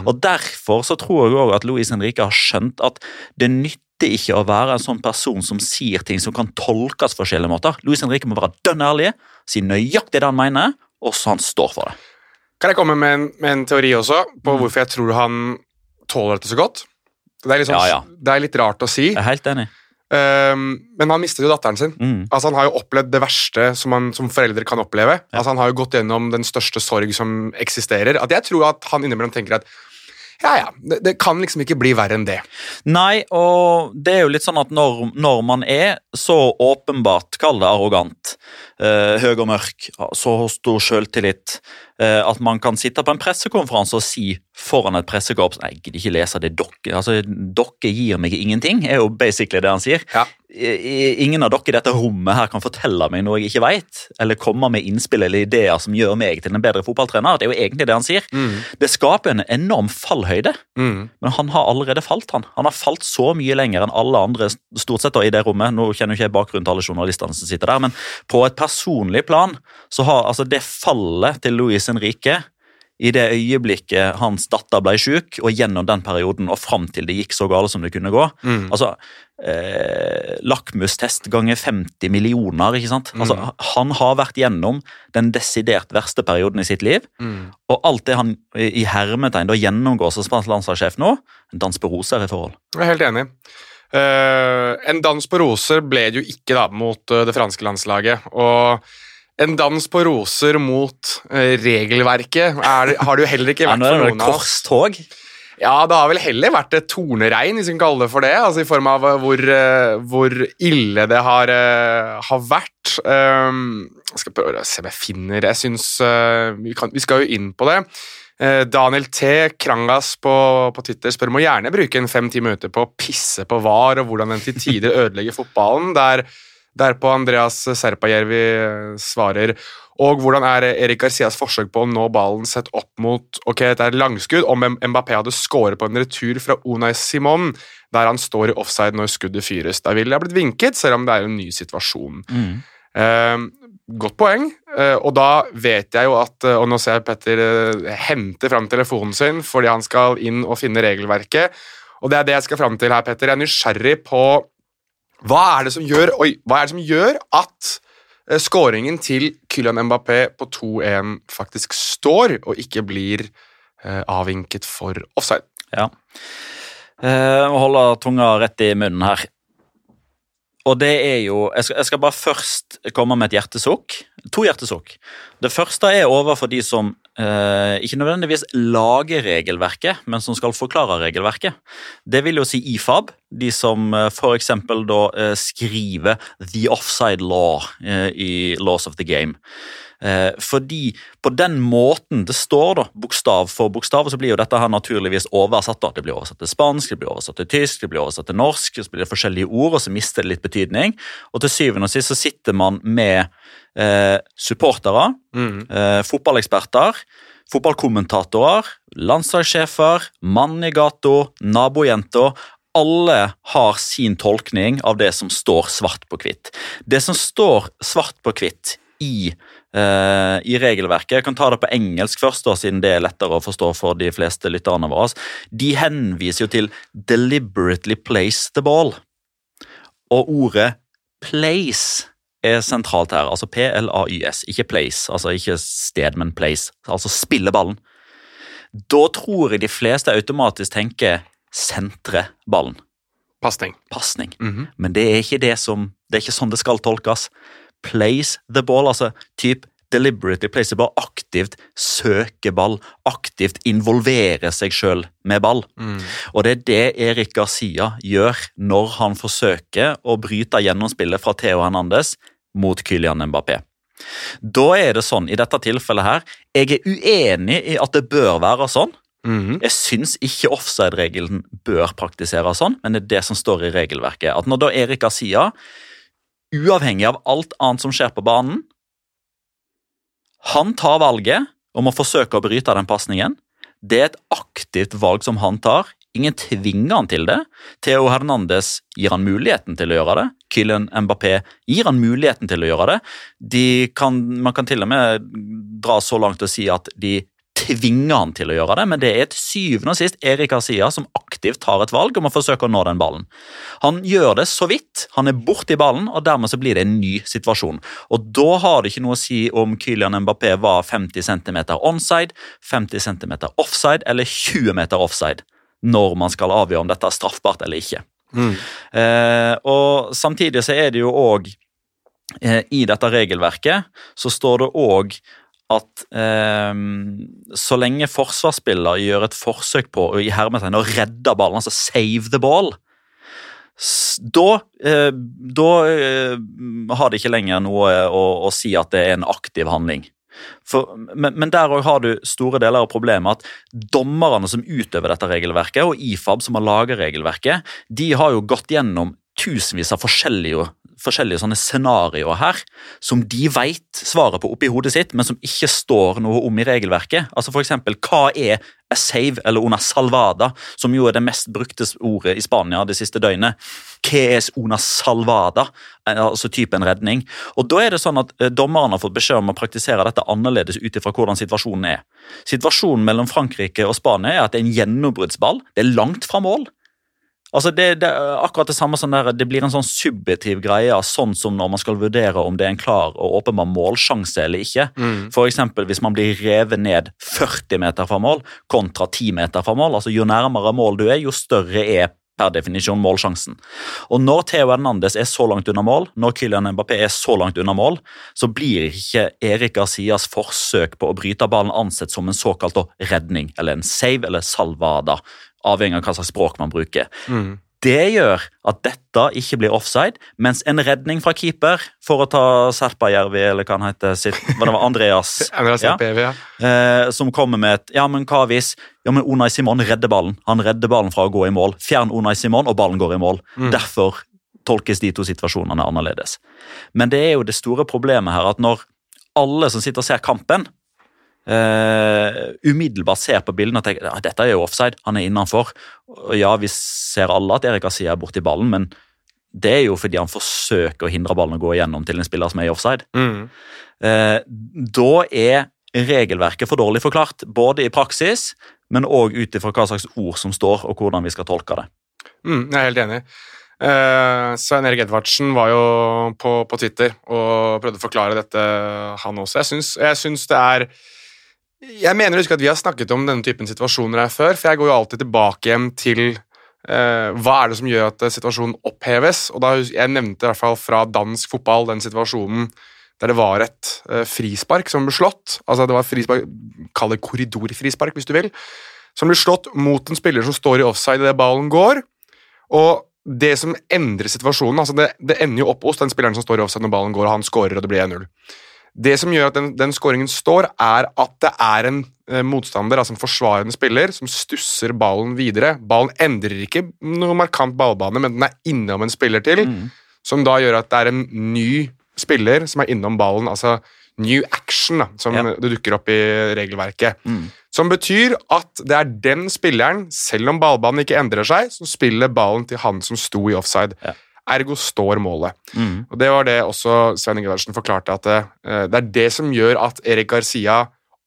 Og Derfor så tror jeg òg at Luis Henrique har skjønt at det nytter ikke å være en sånn person som sier ting som kan tolkes på forskjellige måter. Louis Henrique må være dønn ærlig, si nøyaktig det han mener, og så han står for det. Kan jeg komme med en, med en teori også på Mm. hvorfor jeg tror han tåler dette så godt? Det er litt, sånn, Ja, ja. Det er litt rart å si, Jeg er helt enig. Um, men han mistet jo datteren sin. Mm. Altså Han har jo opplevd det verste som, han, som foreldre kan oppleve. Altså Han har jo gått gjennom den største sorg som eksisterer. At Jeg tror at han innimellom tenker at ja, ja, det, det kan liksom ikke bli verre enn det. Nei, og det er jo litt sånn at når, når man er så åpenbart, kall det arrogant, eh, høy og mørk, så stor selvtillit, eh, at man kan sitte på en pressekonferanse og si foran et pressekorps Nei, jeg gidder ikke lese det dere Altså, dere gir meg ingenting, er jo basically det han sier. Ja. Ingen av dere i dette rommet her kan fortelle meg noe jeg ikke vet, eller komme med innspill eller ideer som gjør meg til en bedre fotballtrener. Det er jo egentlig det han sier. Det skaper en enorm fallhøyde. Mm. Men han har allerede falt, han. Han har falt så mye lenger enn alle andre stort sett da, i det rommet. Nå kjenner ikke jeg bakgrunnen til alle journalistene som sitter der, men på et personlig plan så har altså det fallet til Luis rike i det øyeblikket hans datter ble syk, og gjennom den perioden og fram til det gikk så gale som det kunne gå Mm. Altså, eh, lakmustest ganger 50 millioner, ikke sant? Altså, han har vært gjennom den desidert verste perioden i sitt liv, Mm. og alt det han i i hermetegn da gjennomgår som spansk landslagssjef nå, en dans på roser i forhold. Jeg er helt enig. Uh, en dans på roser ble det jo ikke da mot eh, det franske landslaget. Og en dans på roser mot eh, regelverket er, har det jo heller ikke vært for noen av oss. korstog. Ja, det har vel heller vært et torneregn, hvis vi kan kalle det for det. Altså I form av eh, hvor, eh, hvor ille det har, har vært. Um, jeg skal prøve å se om jeg finner Jeg syns eh, vi, kan- vi skal jo inn på det. Daniel T. Krangas på, på Twitter spør må gjerne bruke en fem-ti minutter på å pisse på VAR og hvordan den til tider ødelegger fotballen. Der, derpå Andreas Serpajärvi eh, svarer og hvordan er Erik Garcias forsøk på å nå ballen sett opp mot ok, det er langskudd om Mbappé hadde skåret på en retur fra Unai Simon, der han står i offside når skuddet fyres. Da ville ha blitt vinket, selv om det er en ny situasjon. Eh, godt poeng, eh, og da vet jeg jo at eh, Og nå ser jeg Petter eh, hente fram telefonen sin fordi han skal inn og finne regelverket. Og det er det jeg skal fram til her, Petter. Jeg er nysgjerrig på hva er det som gjør, oi, hva er det som gjør at eh, skåringen til Kylian Mbappé på 2-1 faktisk står, og ikke blir eh, avvinket for offside? Ja. Jeg må holde tunga rett i munnen her. Og det er jo Jeg skal, jeg skal bare først komme med et hjertesukk. To hjertesukk. Det første er overfor de som eh, ikke nødvendigvis lager regelverket, men som skal forklare regelverket. Det vil jo si IFAB, de som eh, f.eks. da eh, skriver The Offside Law eh, i Laws of the Game. Eh, fordi på den måten det står, da, bokstav for bokstav, så blir jo dette her naturligvis oversatt. da. Det blir oversatt til spansk, det blir oversatt til tysk, det blir oversatt til norsk, så blir det forskjellige ord, og så mister det litt betydning. Og til syvende og sist så sitter man med eh, supportere, eh, fotballeksperter, fotballkommentatorer, landslagssjefer, mann i gata, nabojenta Alle har sin tolkning av det som står svart på hvitt. Det som står svart på hvitt i, eh, i regelverket, jeg kan ta det på engelsk først, da, siden det er lettere å forstå for de fleste lytterne våre, de henviser jo til 'deliberately place the ball'. Og ordet 'place' er sentralt her, altså P-L-A-Y-S, ikke 'place', altså ikke sted, men 'place', altså spille ballen. Da tror jeg de fleste automatisk tenker 'sentre ballen'. Pasning. Pasning. Mhm. Men det er ikke det som, det er ikke sånn det skal tolkes. Place the ball, altså typ deliberately place the ball, aktivt søke ball, aktivt involvere seg sjøl med ball. Og det er det Erik Garcia gjør når han forsøker å bryte gjennomspillet fra Theo Hernandez mot Kylian Mbappé. Da er det sånn, i dette tilfellet her, jeg er uenig i at det bør være sånn. Mhm. Jeg syns ikke offside-regelen bør praktiseres sånn, men det er det som står i regelverket. At når da Erik Garcia, uavhengig av alt annet som skjer på banen, han tar valget om å forsøke å bryte den pasningen. Det er et aktivt valg som han tar. Ingen tvinger han til det. Theo Hernandez gir han muligheten til å gjøre det. Kylian Mbappé gir han muligheten til å gjøre det. De kan, man kan til og med dra så langt og si at de tvinger han til å gjøre det, men det er til syvende og sist Erik Asia som aktivt tar et valg om å forsøke å nå den ballen. Han gjør det så vidt, han er borti ballen, og dermed så blir det en ny situasjon. Og Da har det ikke noe å si om Kylian Mbappé var 50 cm onside, 50 cm offside eller 20 meter offside når man skal avgjøre om dette er straffbart eller ikke. Eh, og Samtidig så er det jo òg eh, I dette regelverket så står det òg at eh, så lenge forsvarsspiller gjør et forsøk på i hermetegn å redde ballen, altså save the ball, da, eh, da eh, har det ikke lenger noe å, å si at det er en aktiv handling. For, men, men der òg har du store deler av problemet at dommerne som utøver dette regelverket, og IFAB som har laget regelverket, de har jo gått gjennom tusenvis av forskjellige, forskjellige sånne scenarioer her, som de vet svaret på oppi hodet sitt, men som ikke står noe om i regelverket. Altså for eksempel, hva er a save eller una salvada, som jo er det mest brukte ordet i Spania det siste døgnet. Hva er una salvada? Eh, Altså typen redning. Og da er det sånn at eh, Dommerne har fått beskjed om å praktisere dette annerledes ut ifra hvordan situasjonen er. Situasjonen mellom Frankrike og Spania er at det er en gjennombruddsball. Det er langt fra mål. Altså det, det akkurat det samme som der, det blir en sånn subjektiv greie, sånn som når man skal vurdere om det er en klar og åpenbar målsjanse eller ikke. For eksempel hvis man blir revet ned 40 meter fra mål kontra 10 meter fra mål. altså Jo nærmere mål du er, jo større er per definisjon målsjansen. Og Når Theo Hernandez er så langt unna mål, når Kylian Mbappé er så langt unna mål, så blir ikke Erik Garcias forsøk på å bryte ballen ansett som en såkalt redning, eller en save eller salvada, avhengig av hva slags språk man bruker. Mm. Det gjør at dette ikke blir offside, mens en redning fra keeper, for å ta Serpajärvi, eller hva han heter, sitt, hva det var, Andreas Andreas ja, PV, ja. eh, som kommer med et Ja, men hva hvis Ja, men Unai Simon redder ballen. Han redder ballen fra å gå i mål. Fjern Unai Simon, og ballen går i mål. Mm. Derfor tolkes de to situasjonene annerledes. Men det er jo det store problemet her at når alle som sitter og ser kampen, eh, umiddelbart ser på bildene og tenker at dette er jo offside, han er innenfor. Og ja, vi ser alle at Erik Asia er borti ballen, men det er jo fordi han forsøker å hindre ballen å gå igjennom til en spiller som er i offside. Mm. Uh, da er regelverket for dårlig forklart, både i praksis, men òg ut ifra hva slags ord som står, og hvordan vi skal tolke det. Mm, jeg er helt enig. Uh, Svein Erik Edvardsen var jo på, på, Twitter og prøvde å forklare dette, han også. Jeg syns, jeg syns det er Jeg mener at vi har snakket om denne typen situasjoner her før, for jeg går jo alltid tilbake igjen til eh, hva er det som gjør at situasjonen oppheves. Og da, Jeg nevnte i hvert fall fra dansk fotball den situasjonen der det var et eh, frispark som ble slått. Altså det var frispark, Kall det korridorfrispark, hvis du vil. Som ble slått mot en spiller som står i offside idet ballen går. Og det som endrer situasjonen altså det, det, ender jo opp hos den spilleren som står i offside når ballen går, og han scorer, og det blir 1-0. Det som gjør at den, den scoringen står, er at det er en eh, motstander, altså en forsvarende spiller, som stusser ballen videre. Ballen endrer ikke noe markant ballbane, men den er innom en spiller til, Mm. som da gjør at det er en ny spiller som er innom ballen. altså New action, da, som Ja. det dukker opp i regelverket. Mm. Som betyr at det er den spilleren, selv om ballbanen ikke endrer seg, som spiller ballen til han som sto i offside. Ja. Ergo står målet. Mm. Og Det var det også Svein Ingebrigtsen forklarte, at det, eh, det er det som gjør at Erik Garcia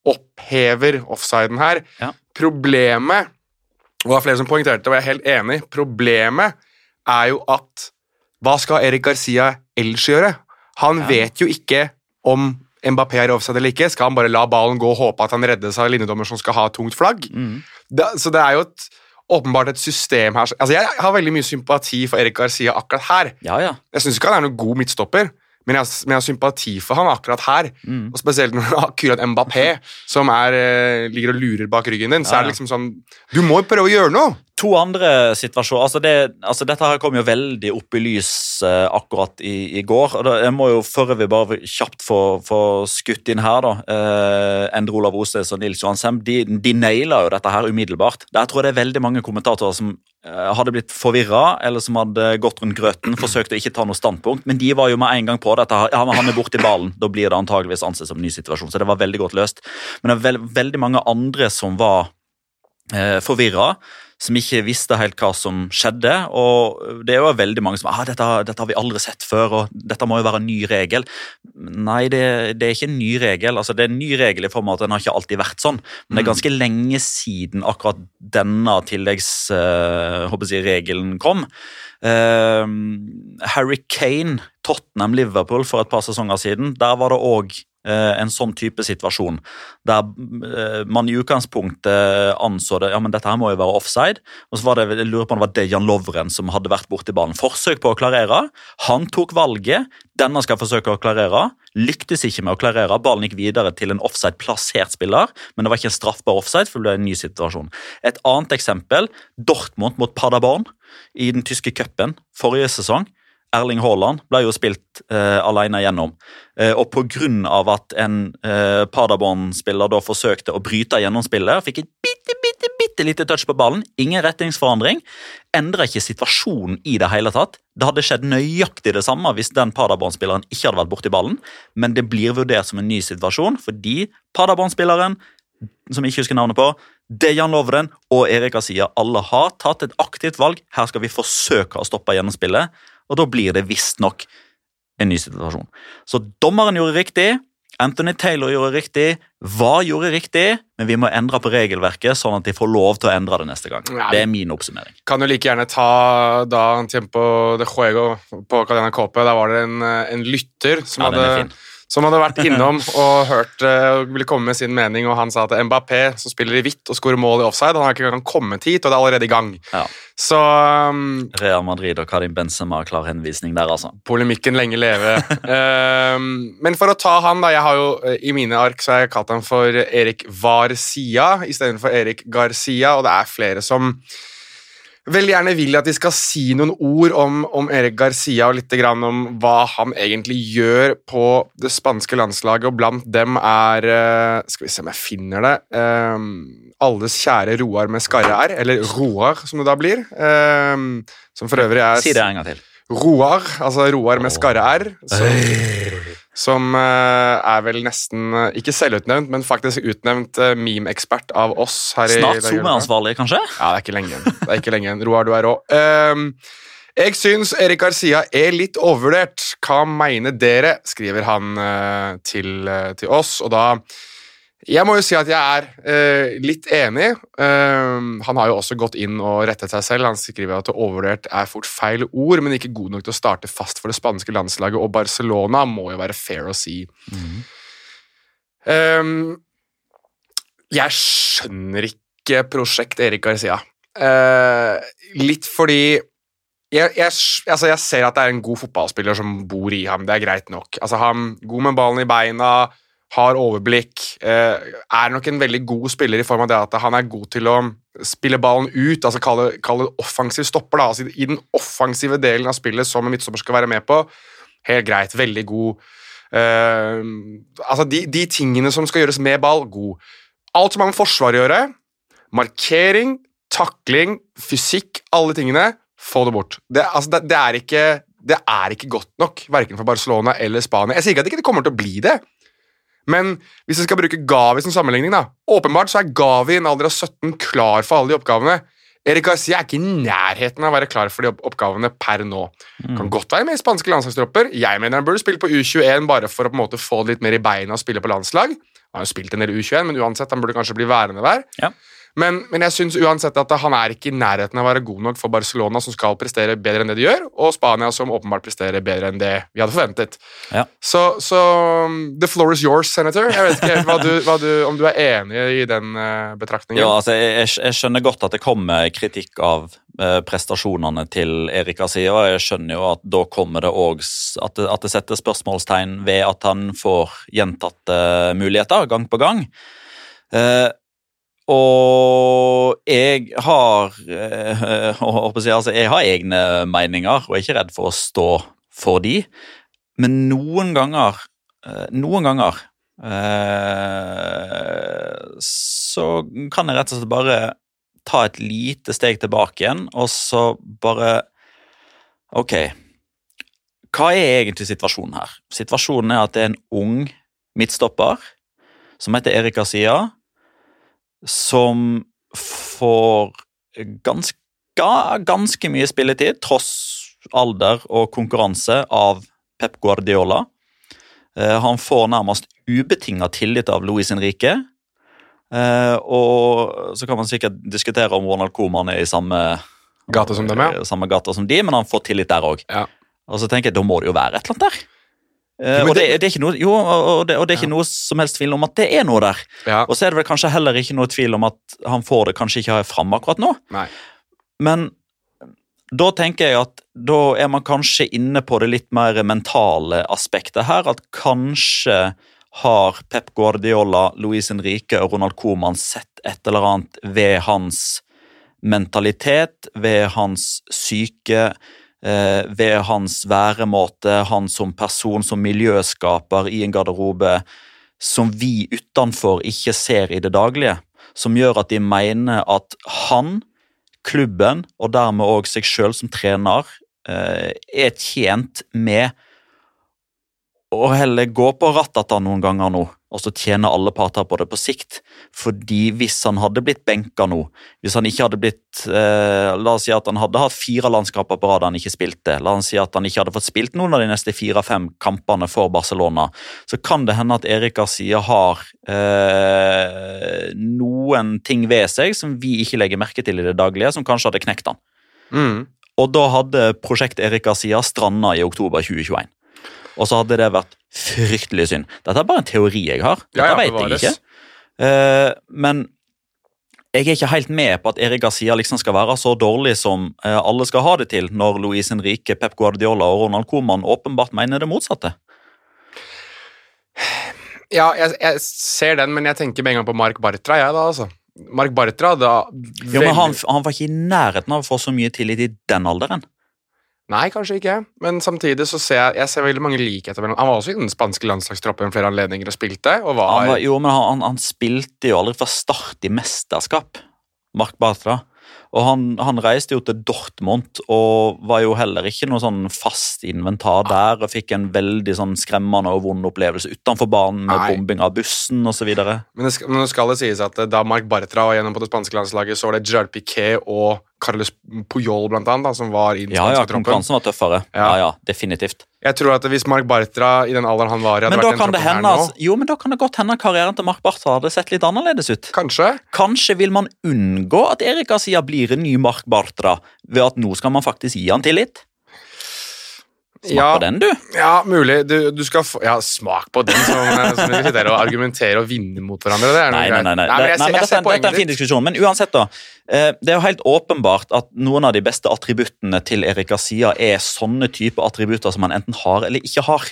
opphever offsiden her. Ja. Problemet, og det var flere som poengterte, det, og jeg er helt enig, problemet er jo at hva skal Erik Garcia ellers gjøre? Han Ja. vet jo ikke om Mbappé er offside eller ikke. Skal han bare la ballen gå og håpe at han reddes av linjedommer som skal ha tungt flagg? Mm. det, så det er jo et, åpenbart et system her. Altså, jeg har veldig mye sympati for Erik Garcia akkurat her. Ja, ja. Jeg syns ikke han er noen god midtstopper, men jeg, men jeg har sympati for han akkurat her. Mm. Og Spesielt når du har akkurat Mbappé, som er, eh, ligger og lurer bak ryggen din. Så Ja, er det liksom sånn Du må prøve å gjøre noe! To andre situasjoner altså det, altså Dette her kom jo veldig opp i lys eh, akkurat i, i går. og da, Jeg må jo før vi bare kjapt få, få skutt inn her, da. Eh, Endre Olav Osnes og Nils Johansem de, de naila jo dette her umiddelbart. Der tror jeg det er veldig mange kommentatorer som hadde blitt forvirra, eller som hadde gått rundt grøten, forsøkt å ikke ta noe standpunkt, men de var jo med en gang på dette. ja, men Han er borti ballen, da blir det antageligvis ansett som en ny situasjon. Så det var veldig godt løst. Men det var veld, veldig mange andre som var eh, forvirra, som ikke visste helt hva som skjedde. Og det er jo veldig mange som ah, dette, dette har vi aldri sett før, og dette må jo være en ny regel. Nei, det, det er ikke en ny regel. altså Det er en ny regel i form av at den har ikke alltid vært sånn. Men det er ganske lenge siden akkurat denne tilleggsregelen kom. Uh, Harry Kane, Tottenham Liverpool for et par sesonger siden, der var det òg en sånn type situasjon. Der eh, man i utgangspunktet anså det ja, men dette her må jo være offside. Og så var det jeg lurer på om det var Dejan Lovren som hadde vært borti ballen. Forsøk på å klarere. Han tok valget. Denne skal forsøke å klarere. Lyktes ikke med å klarere. Ballen gikk videre til en offside-plassert spiller, men det var ikke en straffbar offside, for det ble en ny situasjon. Et annet eksempel, Dortmund mot Paderborn i den tyske cupen forrige sesong. Erling Haaland ble jo spilt eh, alene gjennom. Eh, og pga. at en eh, Paderborn-spiller da forsøkte å bryte gjennom spillet, fikk et bitte, bitte, bitte lite touch på ballen, ingen retningsforandring, endra ikke situasjonen i det hele tatt. Det hadde skjedd nøyaktig det samme hvis den Paderborn-spilleren ikke hadde vært borti ballen, men det blir vurdert som en ny situasjon fordi Paderborn-spilleren, som jeg ikke husker navnet på, Dejan Lovren og Erik Asia alle har tatt et aktivt valg. Her skal vi forsøke å stoppe gjennomspillet, og da blir det visstnok en ny situasjon. Så dommeren gjorde riktig. Anthony Taylor gjorde riktig. Hva gjorde riktig? Men vi må endre på regelverket, sånn at de får lov til å endre det neste gang. Ja. Det er min oppsummering. Kan jo like gjerne ta da Tiempo de Juego på Cadena Cope. Der var det en, eh, en lytter som Ja, hadde. Som hadde vært innom og hørt eh, og ville komme med sin mening, og han sa at Mbappé, som spiller i hvitt og skårer mål i offside, han har ikke engang kommet hit, og det er allerede i gang. Ja. Så um, Real Madrid og Karim Benzema klar henvisning der, altså. polemikken lenge leve. um, men for å ta han, da Jeg har jo eh, i mine ark så har jeg kalt han for Erik Varsia istedenfor Erik Garcia, og det er flere som veldig gjerne vil at de skal si noen ord om, om Erik Garcia og litt grann om hva han egentlig gjør på det spanske landslaget, og blant dem er eh, Skal vi se om jeg finner det. Um, alles kjære Roar med skarre R, eller Roar, som det da blir. Um, som for øvrig er Si det en gang til. Roar, altså Roar med skarre R, som, som eh, er vel nesten eh, ikke selvutnevnt, men faktisk utnevnt uh, meme-ekspert av oss her Snart i SoMe-ansvarlig, kanskje? Ja, det er ikke lenge igjen. Det er ikke lenge igjen. Roar, du er rå. Ehm, jeg syns Erik Garcia er litt overvurdert. Hva mener dere? skriver han eh, til, eh, til oss, og da jeg må jo si at jeg er eh, litt enig. Ehm, han har jo også gått inn og rettet seg selv. Han skriver at overvurdert er fort feil ord, men ikke god nok til å starte fast for det spanske landslaget, og Barcelona må jo være fair å si. Ehm, jeg skjønner ikke prosjekt Erik Garcia. Eh, litt fordi jeg, jeg, altså jeg ser at det er en god fotballspiller som bor i ham. Det er greit nok. Altså han God med ballen i beina, har overblikk. Eh, er nok en veldig god spiller i form av det at han er god til å spille ballen ut, altså kalle kalle det offensiv stopper. da, altså I den offensive delen av spillet som en midtstopper skal være med på. Helt greit. Veldig god. Uh, altså de, de tingene som skal gjøres med ball, god. Alt som har med forsvar å gjøre, markering, takling, fysikk, alle tingene, få det bort. Det, altså, det, det, er ikke, det er ikke godt nok, verken for Barcelona eller Spania. Jeg sier ikke at det ikke kommer til å bli det, men hvis jeg skal bruke Gavi som sammenligning, da, åpenbart så er Gavi i en alder av 17 klar for alle de oppgavene. Erik Garcia er ikke i nærheten av å være klar for de oppgavene per nå. Kan godt være med i spanske landslagstropper. Jeg mener han burde spille på U21 bare for å på en måte få det litt mer i beina og spille på landslag. Han har jo spilt en del U21, men uansett, han burde kanskje bli værende der. Ja. Men, men jeg synes uansett at han er ikke i nærheten av å være god nok for Barcelona, som skal prestere bedre enn det de gjør, og Spania, som åpenbart presterer bedre enn det vi hadde forventet. Ja. Så, så um, the floor is yours, senator. Jeg vet ikke hva du, hva du, om du er enig i den uh, betraktningen. Ja, altså, jeg, jeg- skjønner godt at det kommer kritikk av eh, prestasjonene til Erik og jeg skjønner jo at da kommer det òg at, det- at det setter spørsmålstegn ved at han får gjentatte muligheter gang på gang. Og jeg har eh, altså, Jeg har egne meninger og er ikke redd for å stå for de, men noen ganger eh, Noen ganger eh, så kan jeg rett og slett bare ta et lite steg tilbake igjen, og så bare Ok, hva er egentlig situasjonen her? Situasjonen er at det er en ung midtstopper som heter Erik Garcia, som får ganske, ganske mye spilletid, tross alder og konkurranse, av Pep Guardiola. Eh, Han får nærmest ubetinga tillit av Luis Henrique. Eh, og så kan man sikkert diskutere om Ronald Koeman er i samme gata som dem, ja. Samme gata som de, men han får tillit der òg. Ja. Og så tenker jeg, da må det jo være et eller annet der. Eh, og, det, det- er ikke noe, jo, og det, og det er ikke noe som helst tvil om at det er noe der. Ja. Og så er det vel kanskje heller ikke noe tvil om at han får det kanskje ikke fram akkurat nå. Nei. Men da tenker jeg at da er man kanskje inne på det litt mer mentale aspektet her. At kanskje har Pep Guardiola, Luis Henrique og Ronald Koeman sett et eller annet ved hans mentalitet, ved hans syke, ved hans væremåte, han som person, som miljøskaper i en garderobe, som vi utenfor ikke ser i det daglige. Som gjør at de mener at han, klubben, og dermed òg seg sjøl som trener, eh, er tjent med å heller gå på rattata noen ganger nå, og så tjener alle parter på det på sikt. Fordi hvis han hadde blitt benka nå, hvis han ikke hadde blitt eh, La oss si at han hadde hatt fire landskamper på rad han ikke spilte, la oss si at han ikke hadde fått spilt noen av de neste fire-fem kampene for Barcelona, så kan det hende at Erik Garcia har eh, noen ting ved seg som vi ikke legger merke til i det daglige, som kanskje hadde knekt han. Mm. Og da hadde prosjekt Erik Garcia stranda i oktober 2021. Og så hadde det vært Fryktelig synd. Dette er bare en teori jeg har. Dette Ja, ja, vet jeg ikke. Uh, men jeg er ikke helt med på at Erik Garcia liksom skal være så dårlig som uh, alle skal ha det til, når Luis Henrique, Pep Guardiola og Ronald Koeman åpenbart mener det motsatte. Ja, jeg, jeg ser den, men jeg tenker med en gang på Mark Bartra, jeg, da, altså. Mark Bartra, da Jo, men han, han var ikke i nærheten av å få så mye tillit i den alderen. Nei, kanskje ikke, men samtidig så ser jeg, jeg ser veldig mange likheter mellom Han var også i den spanske landslagstroppen flere anledninger og spilte, og var, Han var, jo, men han, han, spilte jo aldri fra start i mesterskap, Mark Bartra. Og han, han reiste jo til Dortmund og var jo heller ikke noe sånn fast inventar der. Og fikk en veldig sånn skremmende og vond opplevelse utenfor banen med Nei. bombing av bussen osv. Men det skal, men nå skal det sies at eh, da Mark Bartra var gjennom på det spanske landslaget, så var det Gerard Piquet og Carles Puyol blant annet, da, som var i den Ja, ja, spanske troppen. konkurransen var tøffere. Ja, Ja. ja, definitivt. Jeg tror at hvis Mark Bartra i den alderen han var i, hadde Men vært den troppen det hende her nå jo, men da kan det godt hende karrieren til Mark Bartra hadde sett litt annerledes ut. Kanskje. Kanskje vil man unngå at Erik Garcia blir en ny Mark Bartra ved at nå skal man faktisk gi han tillit? Smak Ja. på den, du. Ja, mulig. Du, du skal få Ja, smak på den, som, eh, som vi sitter og argumentere og vinne mot hverandre. Det er noe Nei, nei, nei. nei. greit. men jeg, nei, men jeg dette, ser er- dette er en fin diskusjon. Men uansett, da. eh, Det er jo helt åpenbart at noen av de beste attributtene til Erik Garcia er sånne type attributter som han enten har eller ikke har.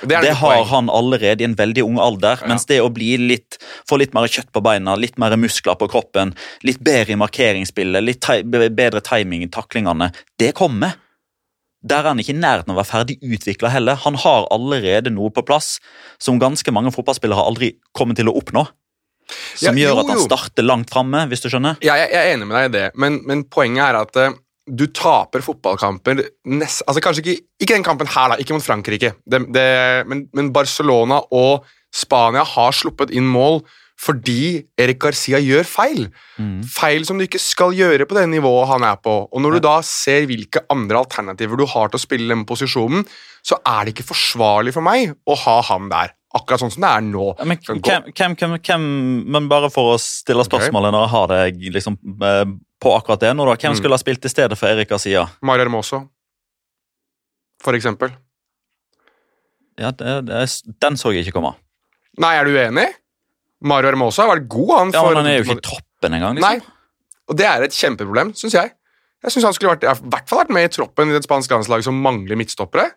Det, Det har poeng. han allerede i en veldig ung alder. Ja. Mens det å bli litt, få litt mer kjøtt på beina, litt mer muskler på kroppen, litt bedre i markeringsspillet, litt bedre timing i taklingene, det kommer. Der er han ikke i nærheten av å være ferdig utvikla heller. Han har allerede noe på plass som ganske mange fotballspillere aldri kommer til å oppnå. Som Ja, gjør jo, at han starter langt framme, hvis du skjønner. Ja, jeg, jeg er enig med deg i det, men, men poenget er at eh, du taper fotballkamper nest, altså Kanskje ikke, ikke den kampen her, da, ikke mot Frankrike, det, det, men, men Barcelona og Spania har sluppet inn mål fordi Erik Garcia gjør feil. Mm. Feil som du ikke skal gjøre på det nivået han er på. Og når du da ser hvilke andre alternativer du har til å spille den posisjonen, så er det ikke forsvarlig for meg å ha ham der. Akkurat sånn som det er nå. Ja, Men, hvem, hvem, hvem, men bare for å stille spørsmålet når jeg har deg liksom, eh, på akkurat det nå, da. Hvem Mm. skulle ha spilt i stedet for Erik Garcia? Mario Hermoso, for eksempel. Ja, det, det, den så jeg ikke komme. Nei, er du uenig? Mario Hermosa har vært god, han. Ja, men Han er jo ikke i troppen engang. Liksom. Nei, og det er et kjempeproblem, syns jeg. Jeg synes han skulle vært, i hvert fall vært med i troppen i det spanske landslag som mangler midtstoppere.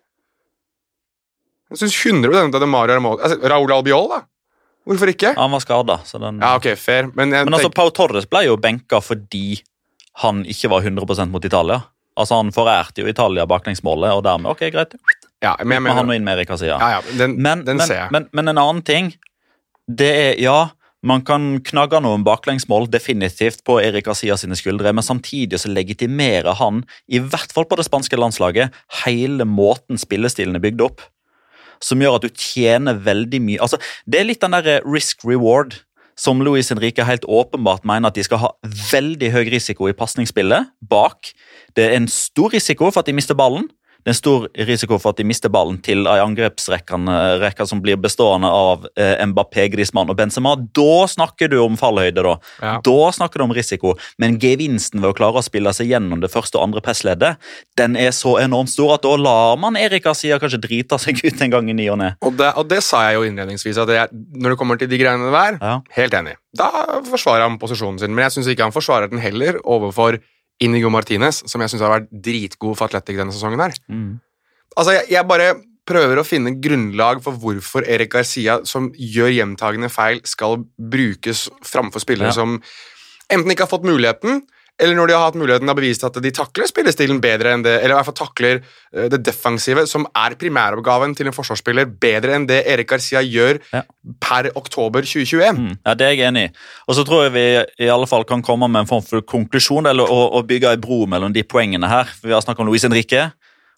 Jeg syns 100 at det Mario Hermosa altså, Raúl Albiol, da. Hvorfor ikke? Ja, Han var skada. Den... Ja, ok, fair. Men, Men altså, Pau Torres ble jo benka fordi han ikke var 100% mot Italia. Altså, Han forærte jo Italia baklengsmålet, og dermed ok, greit. ja, men, jeg Men han inn med Erika Garcia. ja, ja, den, Men, den men, ser jeg. men, men en annen ting, det er ja, man kan knagge noen baklengsmål definitivt på Erik Asias skuldre, men samtidig så legitimerer han, i hvert fall på det spanske landslaget, hele måten spillestilen er bygd opp. Som gjør at du tjener veldig mye altså, Det er litt den der risk reward som Luis Henrique helt åpenbart mener at de skal ha veldig høy risiko i pasningsspillet bak. Det er en stor risiko for at de mister ballen. Det er stor risiko for at de mister ballen til ei angrepsrekke som blir bestående av eh, Mbappé, Griezmann og Benzema. Da snakker du om fallhøyde, da. Ja. Da snakker du om risiko. Men gevinsten ved å klare å spille seg gjennom det første og andre pressleddet, den er så enormt stor at da lar man Erik Garcia kanskje drite seg ut en gang i ny og ne. Og det, og det sa jeg jo innledningsvis, at jeg, når det kommer til de greiene der, Ja. helt enig. Da forsvarer han posisjonen sin, men jeg syns ikke han forsvarer den heller overfor Inigo Martinez, som jeg syns har vært dritgod for Atletic denne sesongen her. Mm. Altså, jeg, jeg bare prøver å finne grunnlag for hvorfor Erik Garcia, som gjør gjentagende feil, skal brukes framfor spillere Ja. som enten ikke har fått muligheten, eller når de har hatt muligheten, har bevist at de takler spillestilen bedre enn det, eller i hvert fall takler eh, det defensive, som er primæroppgaven til en forsvarsspiller, bedre enn det Erik Garcia gjør Ja. per oktober 2021. Mm, ja, Det er jeg enig i. Og så tror jeg vi i alle fall kan komme med en form for konklusjon, eller å, å bygge en bro mellom de poengene her. Vi har snakket om Luis Henrique,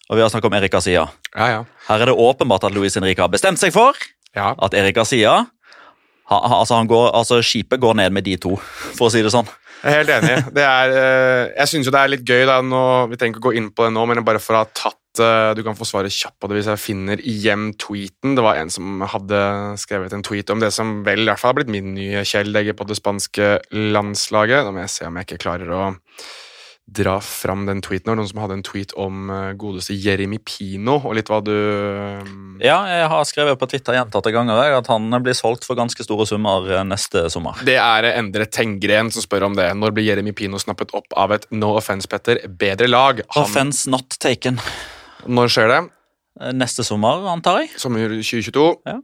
og vi har snakket om Erik Garcia. Ja, ja. Her er det åpenbart at Luis Henrique har bestemt seg for ja. at Erik Garcia ha, ha, altså han går, altså Skipet går ned med de to, for å si det sånn. Jeg er helt enig. Er, eh, jeg syns jo det er litt gøy, da, nå, vi trenger ikke gå inn på det nå, men bare for å ha tatt eh, Du kan få svare kjapt på det hvis jeg finner igjen tweeten. Det var en som hadde skrevet en tweet om det som vel i hvert fall har blitt min nye kjæledegge på det spanske landslaget. Da må jeg se om jeg ikke klarer å dra fram den tweeten. Noen som hadde en tweet om eh, godeste Jeremy Pino, og litt hva du eh, Ja, jeg har skrevet på Twitter gjentatte ganger at han blir solgt for ganske store summer eh, neste sommer. Det er Endre Tengren som spør om det. Når blir Jeremy Pino snappet opp av et no offense, Petter, bedre lag? Han, Offense not taken. når skjer det? Neste sommer, antar jeg. Sommer 2022? Ja.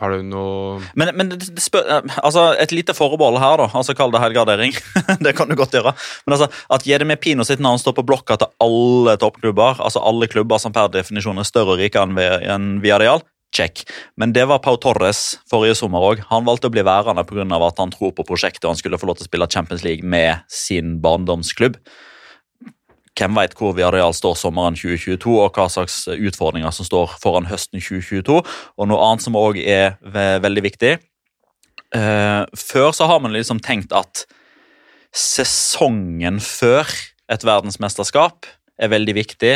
Har du noe Men, men spør, altså, et lite forbehold her, da. altså Kall det helgardering. det kan du godt gjøre. Men altså, at Jedemir Pino sitt navn står på blokka til alle toppklubber, altså alle klubber som per definisjon er større og rikere enn, Vi- enn Viadial, check. Men det var Pau Torres forrige sommer òg. Han valgte å bli værende pga. at han tror på prosjektet og han skulle få lov til å spille Champions League med sin barndomsklubb. Hvem veit hvor Viadial står sommeren 2022, og hva slags utfordringer som står foran høsten 2022. Og noe annet som òg er ve veldig viktig. Eh, før så har man liksom tenkt at sesongen før et verdensmesterskap er veldig viktig,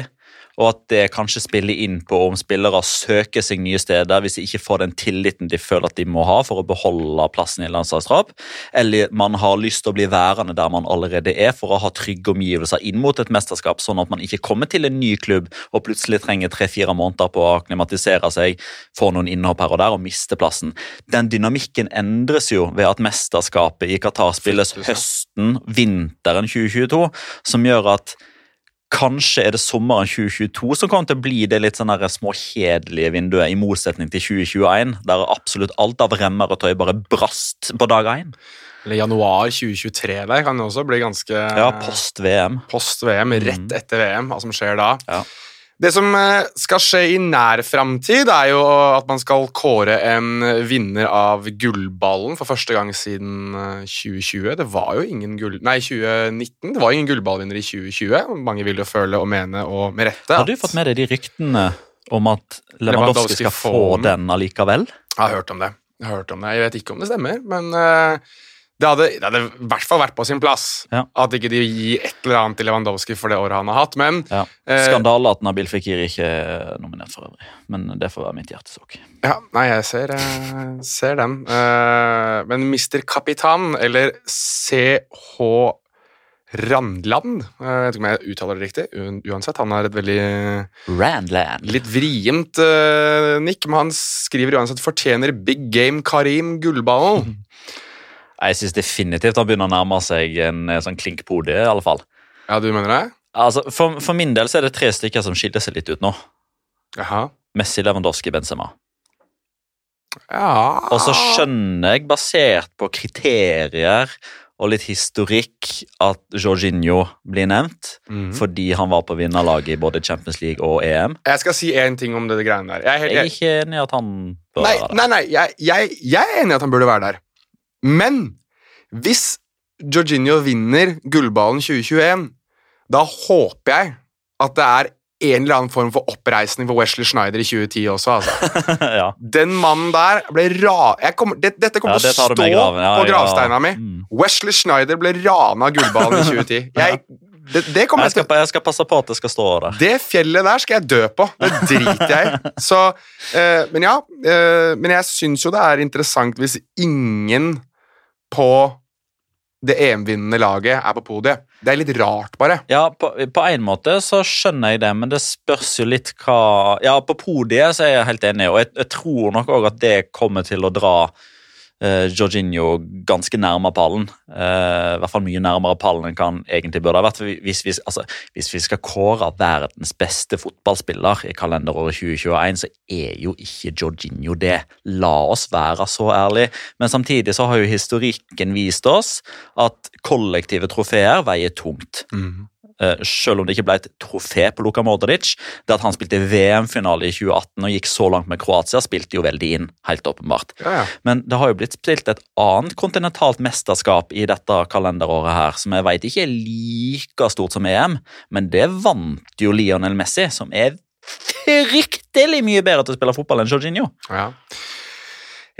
og at det kanskje spiller inn på om spillere søker seg nye steder hvis de ikke får den tilliten de føler at de må ha for å beholde plassen i landslagstrap, eller man har lyst til å bli værende der man allerede er for å ha trygge omgivelser inn mot et mesterskap, sånn at man ikke kommer til en ny klubb og plutselig trenger tre-fire måneder på å akklimatisere seg, få noen innhopp her og der og miste plassen. Den dynamikken endres jo ved at mesterskapet i Qatar spilles høsten, vinteren 2022, som gjør at Kanskje er det sommeren 2022 som kommer til å bli det litt sånn småkjedelige vinduet, i motsetning til 2021, der absolutt alt av remmer og tøy bare brast på dag én. Eller januar 2023 der kan det også bli ganske Ja, post VM. post VM, rett etter VM, hva som skjer da. Ja. Det som eh, skal skje i nær framtid, er jo at man skal kåre en vinner av gullballen for første gang siden eh, 2020. Det var jo ingen gull... Nei, 2019. Det var ingen gullballvinner i 2020. Mange vil jo føle og mene, og med rette. Har du fått med deg de ryktene om at Lewandowski skal få den? allikevel? Jeg har hørt om det. Jeg har hørt om det. Jeg vet ikke om det stemmer, men eh, det hadde, det hadde i hvert fall vært på sin plass Ja. at ikke de gir et eller annet til Lewandowski for det året han har hatt. Men Ja. Eh, Skandale at Nabil Fikir ikke er nominert for øvrig, men det får være mitt hjertesukk. ja, nei, jeg ser, eh, ser den. Eh, men Mr. Kapitan, eller CH Randland Jeg vet ikke om jeg uttaler det riktig. Uansett, han har et veldig Randland. litt vrient uh, nikk, men han skriver uansett 'fortjener big game Karim gullballen'. Jeg syns definitivt han begynner å nærme seg en eh, sånn klink-pode, i alle fall. Ja, du mener det? Altså, for, for min del så er det tre stykker som skiller seg litt ut nå. Jaha. Messi, Lewandowski, Benzema. Ja Og så skjønner jeg, basert på kriterier og litt historikk, at Jorginho blir nevnt. Mhm. Fordi han var på vinnerlaget i både Champions League og EM. Jeg skal si én ting om det, greiene der. Jeg er, helt, Jeg er ikke enig i at han bør nei, være der. nei, nei jeg, jeg, jeg er enig i at han burde være der. Men hvis Jorginho vinner gullballen 2021, da håper jeg at det er en eller annen form for oppreisning for Wesley Schneider i 2010 også. Altså. ja. Den mannen der ble ra... Jeg kommer, det, dette kommer til ja, å stå. Ja, på gravsteina mi. Mm. Wesley Schneider ble rana gullballen i 2010. Jeg, det, det kommer Jeg, skal, jeg skal passe på at det skal stå der. det fjellet der skal jeg dø på. Det driter jeg i. Så, eh, men ja, uh, men jeg syns jo det er interessant hvis ingen på det EM-vinnende laget er på podiet. Det er litt rart, bare. Ja, på, på en måte så skjønner jeg det, men det spørs jo litt hva Ja, på podiet så er jeg helt enig, og jeg, jeg tror nok òg at det kommer til å dra eh, Jorginho ganske nærmere pallen. Eh, I hvert fall mye nærmere pallen enn han egentlig burde ha vært. Hvis vi, altså, hvis vi skal kåre verdens beste fotballspiller i kalenderåret 2021, så er jo ikke Jorginho det. La oss være så ærlige. Men samtidig så har jo historikken vist oss at kollektive trofeer veier tungt. Eh, selv om det ikke ble et trofé på Luka Modric. Det at han spilte VM-finale i 2018 og gikk så langt med Kroatia, spilte jo veldig inn. helt åpenbart. Ja, ja. Men det har jo blitt spilt et annet kontinentalt mesterskap i dette kalenderåret her, som jeg vet ikke er like stort som EM, men det vant jo Lionel Messi, som er fryktelig mye bedre til å spille fotball enn Jorginho. Ja.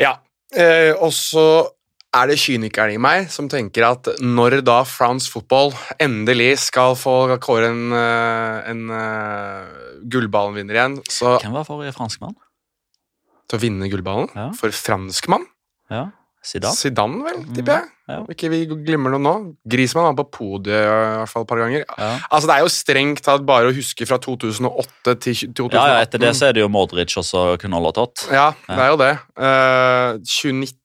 ja. Eh, og så er det kynikeren i meg som tenker at når da France Football endelig skal få kåre en, eh, en uh, gullballenvinner igjen, så Hvem var forrige franskmann? til å vinne gullballen Ja. for franskmann Ja. Zidane? Zidane, vel, tipper jeg. Ja. Ikke vi glemmer noe nå. Grismann var på podiet i hvert fall et par ganger. Ja. Altså, Det er jo strengt tatt bare å huske fra 2008 til 2018. Ja, ja, etter det så er det jo Modric og så Knollatott. Ja, det er jo det. Uh, 2019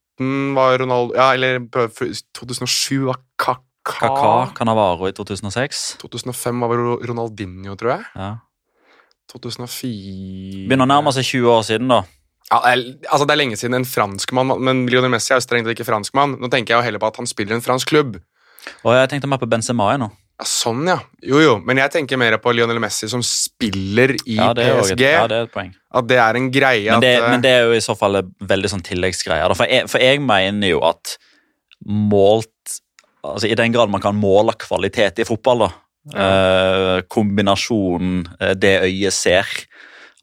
var Ronaldo Ja, eller 2007 var Kaka. Kaka, Canavaro i 2006. 2005 var Ronaldinho, tror jeg. Ja. 2004 Begynner å nærme seg 20 år siden, da. Ja, altså Det er lenge siden en franskmann, men Lionel Messi er jo strengt ikke franskmann. Nå tenker jeg jo heller på at han spiller i en fransk klubb. Og jeg tenkte mer på Benzema nå. Ja, Sånn, ja. Jo, jo. Men jeg tenker mer på Lionel Messi som spiller i Ja, jo et, PSG. ja, det er et poeng. At det er en greie Men det, at eh, men det er jo i så fall en veldig sånn tilleggsgreie. For jeg, for jeg mener jo at målt altså I den grad man kan måle kvalitet i fotball, da. Eh, kombinasjonen eh, det øyet ser,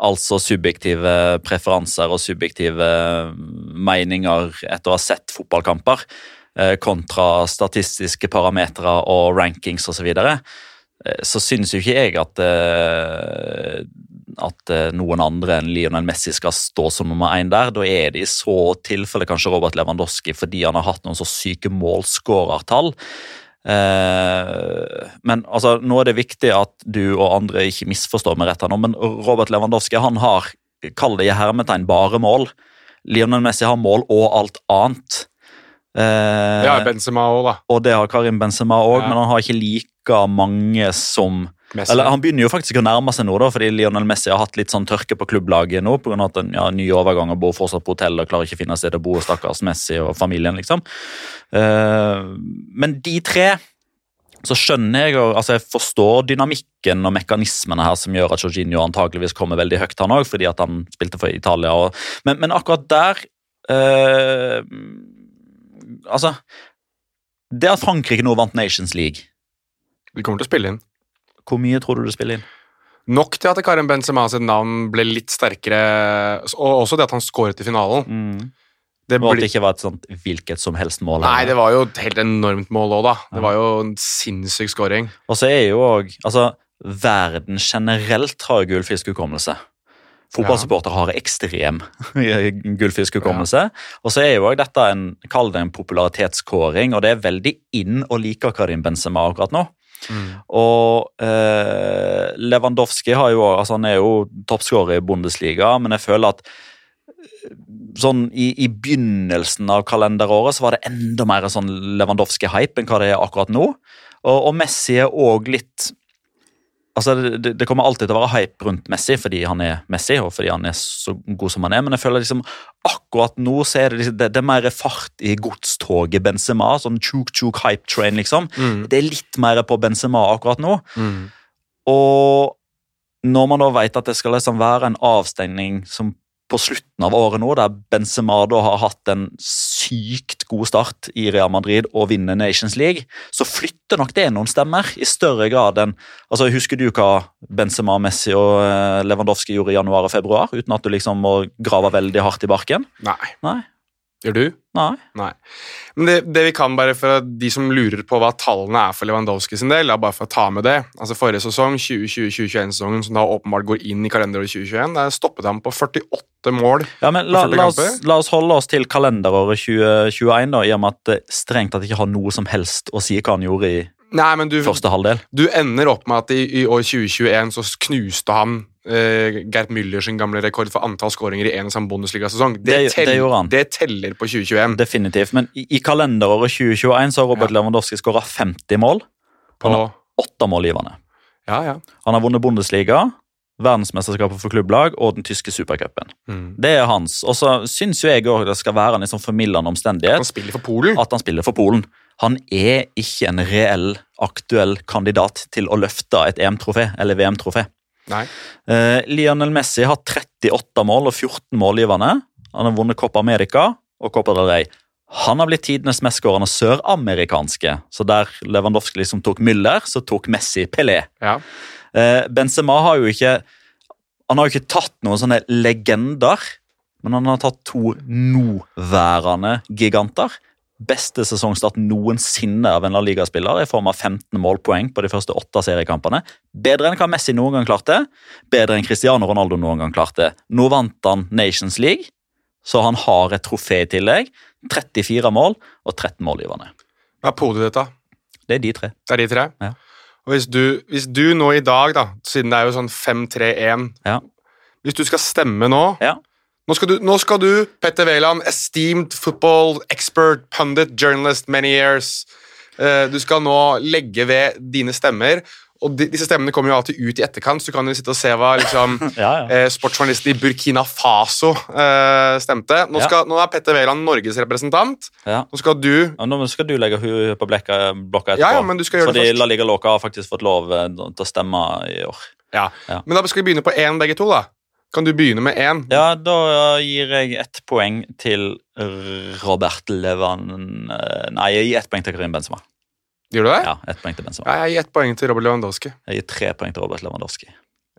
altså subjektive preferanser og subjektive meninger etter å ha sett fotballkamper, eh, kontra statistiske parametere og rankings osv., så, videre, eh, så syns jo ikke jeg at eh, at eh, noen andre enn Lionel Messi skal stå som nummer én der. Da er det i så tilfelle kanskje Robert Lewandowski fordi han har hatt noen så syke målskårertall. Eh, men altså, nå er det viktig at du og andre ikke misforstår meg rett her nå, men Robert Lewandowski han har, kall det i hermetegn, bare mål. Lionel Messi har mål og alt annet. Eh, har Benzema òg, da. og det har Karim Benzema òg, Ja. men han har ikke like mange som Messi. eller Han begynner jo faktisk å nærme seg nå, da, fordi Lionel Messi har hatt litt sånn tørke på klubblaget nå pga. en ja, ny overgang og bor fortsatt på hotell og klarer ikke å finne sted å bo, stakkars Messi og familien, liksom. Eh, men de tre så skjønner jeg og altså jeg forstår dynamikken og mekanismene her som gjør at Jorginho antageligvis kommer veldig høyt, han òg, fordi at han spilte for Italia. Og, men, men akkurat der eh, Altså Det at Frankrike nå vant Nations League, De kommer til å spille inn. hvor mye tror du det spiller inn? Nok til at Karim Benzema sitt navn ble litt sterkere, og også det at han skåret i finalen. Det Og at det ikke var et sånt hvilket som helst mål. Nei, det var jo et helt enormt mål òg, da. Det var jo en sinnssyk scoring. Og så er jo òg altså, Verden generelt har gullfiskhukommelse. Fotballsupportere har ekstrem gullfiskhukommelse. Og så er jo også dette en, kall det en popularitetskåring, og det er veldig inn å like Karim Benzema akkurat nå. Og eh, Lewandowski har jo, altså han er jo toppskårer i Bundesliga, men jeg føler at eh, sånn i, i begynnelsen av kalenderåret så var det enda mer sånn Lewandowski-hype enn hva det er akkurat nå. Og, og Messi er òg litt Altså, det, det kommer alltid til å være hype rundt Messi fordi han er Messi og fordi han er så god som han er, men jeg føler liksom akkurat nå så er det, liksom, det, det er mer fart i godstoget Benzema. Sånn tjuk-tjuk hype train, liksom. Det er litt mer på Benzema akkurat nå. Og når man da vet at det skal liksom være en avstengning som på slutten av året nå, der Benzema da har hatt en sykt god start i Real Madrid og vinner Nations League, så flytter nok det noen stemmer i større grad enn altså Husker du hva Benzema, Messi og eh, Lewandowski gjorde i januar og februar, uten at du liksom må grave veldig hardt i barken? Nei. Nei. Gjør du? Nei. Nei. Men det, det vi kan bare for de som lurer på hva tallene er for Lewandowski sin del, bare for å ta med det. Altså Forrige sesong, 2020-2021-sesongen, som da åpenbart går inn i kalenderåret 2021, der stoppet han på 48 mål. Ja, men la, la, oss, la oss holde oss til kalenderåret 2021, da, i og med at det strengt tatt ikke har noe som helst å si hva han gjorde i Nei, men du, første halvdel. du ender opp med at i, i år 2021 så knuste han eh, Gerd Müller sin gamle rekord for antall skåringer i en og samme Bundesliga-sesong. Det, Det- det gjorde han. det teller på 2021. Definitivt. Men i, i kalenderåret 2021 så har Robert Lewandowski skåra 50 mål. På, Han har åtte målgivende. ja, ja. Han har vunnet Bundesliga, verdensmesterskapet for klubblag og den tyske supercupen. Mm. Det er hans. Og så syns jeg òg det skal være en liksom formildende Han omstendighet spiller for Polen. at han spiller for Polen. Han er ikke en reell, aktuell kandidat til å løfte et EM-trofé eller VM-trofé. Nei. Eh, Lionel Messi har 38 mål og 14 målgivende. Han har vunnet Copa America og Copa del Rey. Han har blitt tidenes mestskårende søramerikanske. Så der Lewandowski liksom tok Müller, så tok Messi Pelé. Ja. Eh, Benzema har jo ikke Han har jo ikke tatt noen sånne legender, men han har tatt to nåværende giganter. Beste sesongstart noensinne av en La Liga-spiller i form av 15 målpoeng på de første åtte seriekampene. Bedre enn hva Messi noen gang klarte. Bedre enn Cristiano Ronaldo noen gang klarte. Nå vant han Nations League. så han har et trofé i tillegg. 34 mål og 13 målgivende. Hva er podiet ditt, da? Det er de tre. Det er de tre? Ja. Og hvis du, hvis du nå i dag, da, siden det er jo sånn 5-3-1 Ja. Hvis du skal stemme nå Ja. Nå, skal du, nå skal du, Petter Wæland, esteemed football expert, pundit, journalist, many years eh, Du skal nå legge ved dine stemmer. Og de, disse stemmene kommer jo alltid ut i etterkant, så du kan jo sitte og se hva liksom, Ja, ja. eh, sportsjournalisten i Burkina Faso eh, stemte. Nå, Ja. nå er Petter Wæland Norges representant. Nå skal du Ja, nå skal du legge henne på blekka, blokka etterpå. Ja, ja, men du skal gjøre det Fordi. La Liga Loca har faktisk fått lov eh, til å stemme i år. Ja. Ja. Men da skal vi begynne på én, begge to. da. Kan du begynne med én? Ja, da gir jeg ett poeng til Robert Levan eh, Nei, jeg gir ett poeng til Karim Benzema. Gjør du det? Ja, ett poeng til Benzema. Ja, jeg gir ett poeng til Robert Lewandowski. Jeg gir tre poeng til Robert Lewandowski.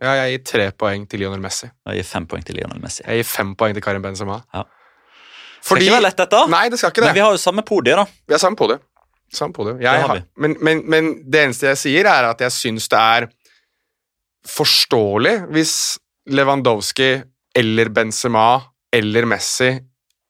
Ja, jeg gir tre poeng til Lionel Messi. Jeg gir fem poeng til Lionel Messi. Jeg gir fem poeng til Karim Benzema. Ja. Fordi Skal ikke være lett, dette. Nei, det skal ikke det. Men vi har jo samme podie, da. Vi har samme podie. Samme podie. Jeg Det har men, men, men det eneste jeg sier, er at jeg syns det er forståelig hvis Lewandowski eller Benzema eller Messi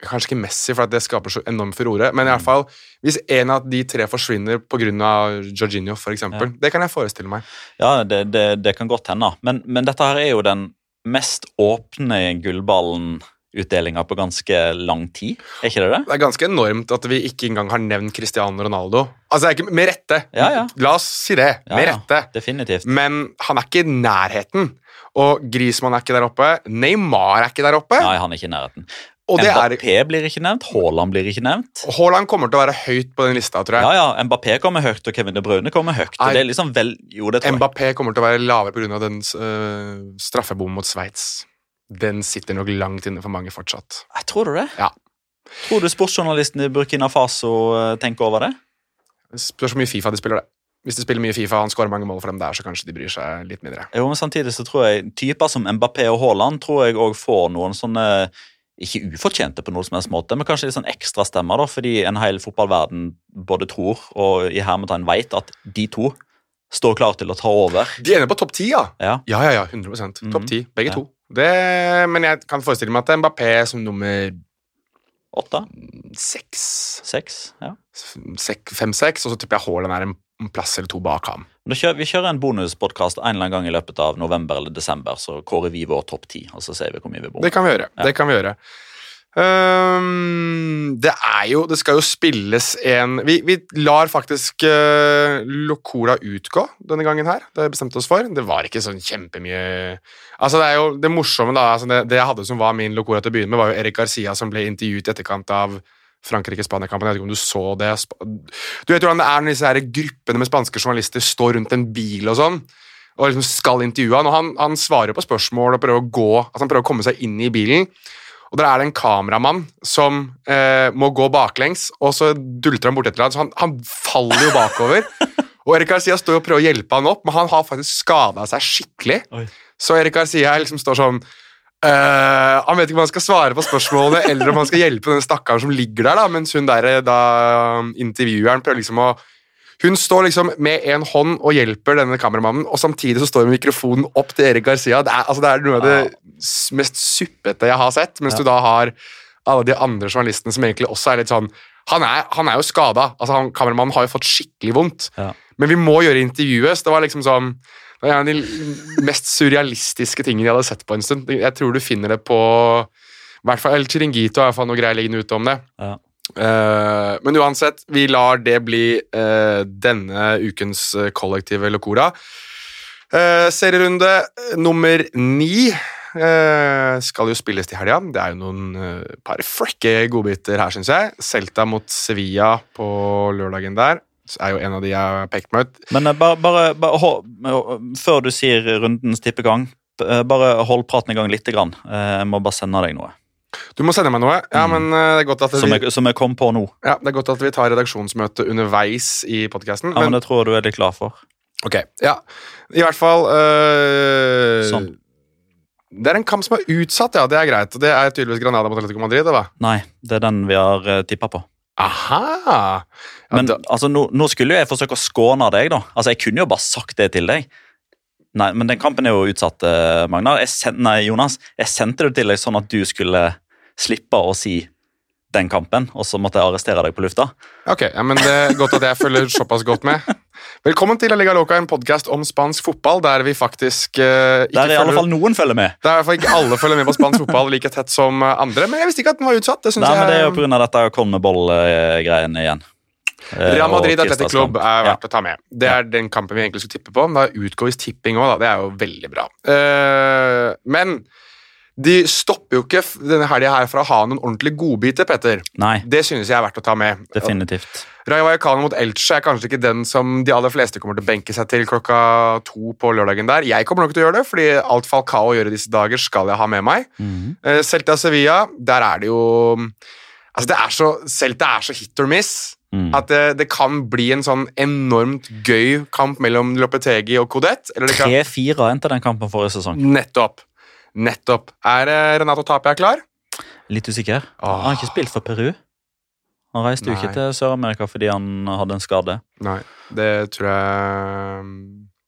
Kanskje ikke Messi, for det skaper så enormt furore, men i alle fall hvis en av de tre forsvinner pga. Jorginho, f.eks. Ja. Det kan jeg forestille meg. Ja, det, det, det kan godt hende. Men, men dette her er jo den mest åpne gullballen-utdelinga på ganske lang tid. Er ikke det det? Det er ganske enormt at vi ikke engang har nevnt Cristiano Ronaldo. Altså, ikke Med rette. Ja, ja. La oss si det. Ja, med rette. Definitivt. Men han er ikke i nærheten. Og Griezmann er ikke der oppe. Neymar er ikke der oppe. Nei, han er ikke i nærheten. og det er Mbappé blir ikke nevnt. Haaland blir ikke nevnt. Haaland kommer til å være høyt på den lista, tror jeg. Ja, ja, Mbappé kommer høyt, og Kevin De Bruyne kommer høyt. Nei. Det er liksom vel... Jo, det tror jeg. Mbappé kommer til å være lavere pga. den øh, straffebommen mot Sveits. Den sitter nok langt inne for mange fortsatt. Jeg tror du det? Ja. Tror du sportsjournalisten i Burkina Faso eh, tenker over det? Det spørs hvor mye Fifa de spiller, det. Hvis de spiller mye Fifa og han skårer mange mål for dem der, så kanskje de bryr seg litt mindre. Jo, men samtidig så tror jeg typer som Mbappé og Haaland tror jeg også får noen sånne ikke ufortjente på noen som helst måte, men kanskje litt sånn ekstra stemmer, da, fordi en hel fotballverden både tror og i hermetegn vet at de to står klar til å ta over. De ender på topp ti, ja. Ja, Ja, ja, ja, 100 Topp Mhm. ti, begge Ja. to. Det, men jeg kan forestille meg at Mbappé som nummer Åtte? seks Seks? Ja. Fem-seks, og så tipper jeg Haaland er en en plass eller to bak ham. Kjører, vi kjører en bonuspodkast en eller annen gang i løpet av november eller desember, så kårer vi vår topp ti, og så ser vi hvor mye vi bor. Det kan vi gjøre. Ja. Det kan vi gjøre. Um, det er jo Det skal jo spilles en Vi, vi lar faktisk uh, Locora utgå denne gangen her. Det har vi bestemt oss for. Det var ikke sånn kjempemye Altså Det er jo det morsomme, da. Altså det, det jeg hadde som var min Locora til å begynne med, var jo Erik Garcia som ble intervjuet i etterkant av Frankrike-Spania-kampen. Jeg vet ikke om du så det. Du vet hvordan det er når disse her gruppene med spanske journalister står rundt en bil og sånn, og liksom skal intervjue han, og han, han svarer på spørsmål og prøver å gå, altså han prøver å komme seg inn i bilen. Og der er det en kameramann som eh, må gå baklengs, og så dulter han borti et eller annet, så han, han faller jo bakover. og Erik Garcia står jo og prøver å hjelpe han opp, men han har faktisk skada seg skikkelig. Oi. Så Erik Garcia liksom står sånn eh, Han vet ikke om han skal svare på spørsmålene, eller om han skal hjelpe den stakkaren som ligger der, da, mens hun der, da, intervjueren prøver liksom å hun står liksom med en hånd og hjelper denne kameramannen, og samtidig så står mikrofonen opp til Erik Garcia. Det er, altså, det er noe av det mest suppete jeg har sett, mens Ja. du da har alle de andre journalistene som egentlig også er litt sånn Han er, han er jo skada. Altså, han- kameramannen har jo fått skikkelig vondt. Ja. Men vi må gjøre intervjuet, så det var liksom sånn det er en av de mest surrealistiske tingene jeg hadde sett på en stund. Jeg tror du finner det på i hvert fall, El Chiringuito har noe greier liggende ute om det. Ja. Uh, men uansett, vi lar det bli uh, denne ukens eh, kollektive Locora. Uh, serierunde nummer ni skal jo spilles til helga. Det er jo noen par frekke godbiter her, syns jeg. Celta mot Sevilla på lørdagen der. Er jo en av de jeg har pekt meg ut. Men eh, bare, bare, bare hold, før du sier rundens tippegang, eh, bare hold praten i gang lite grann. Eh, Jeg må bare sende deg noe Du må sende meg noe. Ja, men eh, det er godt at som jeg, som jeg kom på nå. ja, det er godt at vi tar redaksjonsmøte underveis i podkasten. Ja, men Det tror jeg du er litt klar for. Ok, ja. I hvert fall øh, Sånn. Det er en kamp som er utsatt, ja. Det er greit. Det er tydeligvis Granada mot Atletico Madrid. Det, va? Nei, det er den vi har tippa på. Aha! Ja, Men da, altså, nå, nå skulle jo jeg forsøke å skåne deg, da. Altså, Jeg kunne jo bare sagt det til deg. Nei, men den kampen er jo utsatt, eh, Magnar. Jeg send, nei, Jonas, jeg sendte det til deg sånn at du skulle slippe å si den kampen, og så måtte jeg arrestere deg på lufta. Ok, ja, men Det er godt at jeg følger såpass godt med. Velkommen til La Liga Loca, en podkast om spansk fotball der vi faktisk uh, ikke Der i alle fall noen følger med. Der i hvert fall ikke alle følger med på spansk fotball like tett som eh, andre, men jeg visste ikke at den var utsatt. Det synes Nei, men Det er jo jeg pga. dette Conmebol-greiene igjen. Eh, Real Madrid tirsdagskamp. Club er Ja. verdt å ta med. Det er den kampen vi egentlig skulle tippe på. men Da utgår visst tipping òg, da. Det er jo veldig bra. Uh, men de stopper jo ikke denne helga her fra å ha noen ordentlige godbiter, Petter. Nei, Det synes jeg er verdt å ta med. definitivt. Rayo Vallecano mot Elche er kanskje ikke den som de aller fleste kommer til å benke seg til klokka to på lørdagen der. Jeg kommer nok til å gjøre det, fordi alt Falcao gjør i disse dager, skal jeg ha med meg. Mm. Eh, Celta Sevilla, der er det jo Altså, det er så Celta er så hit or miss Mm. at det, det kan bli en sånn enormt gøy kamp mellom Lopetegi og Codet. 3-4 endte den kampen forrige sesong. Nettopp. Nettopp. Er eh, Renato Tapia klar? Litt usikker. Åh. Han har ikke spilt for Peru. Han reiste jo ikke til Sør-Amerika fordi han hadde en skade. Nei, det tror jeg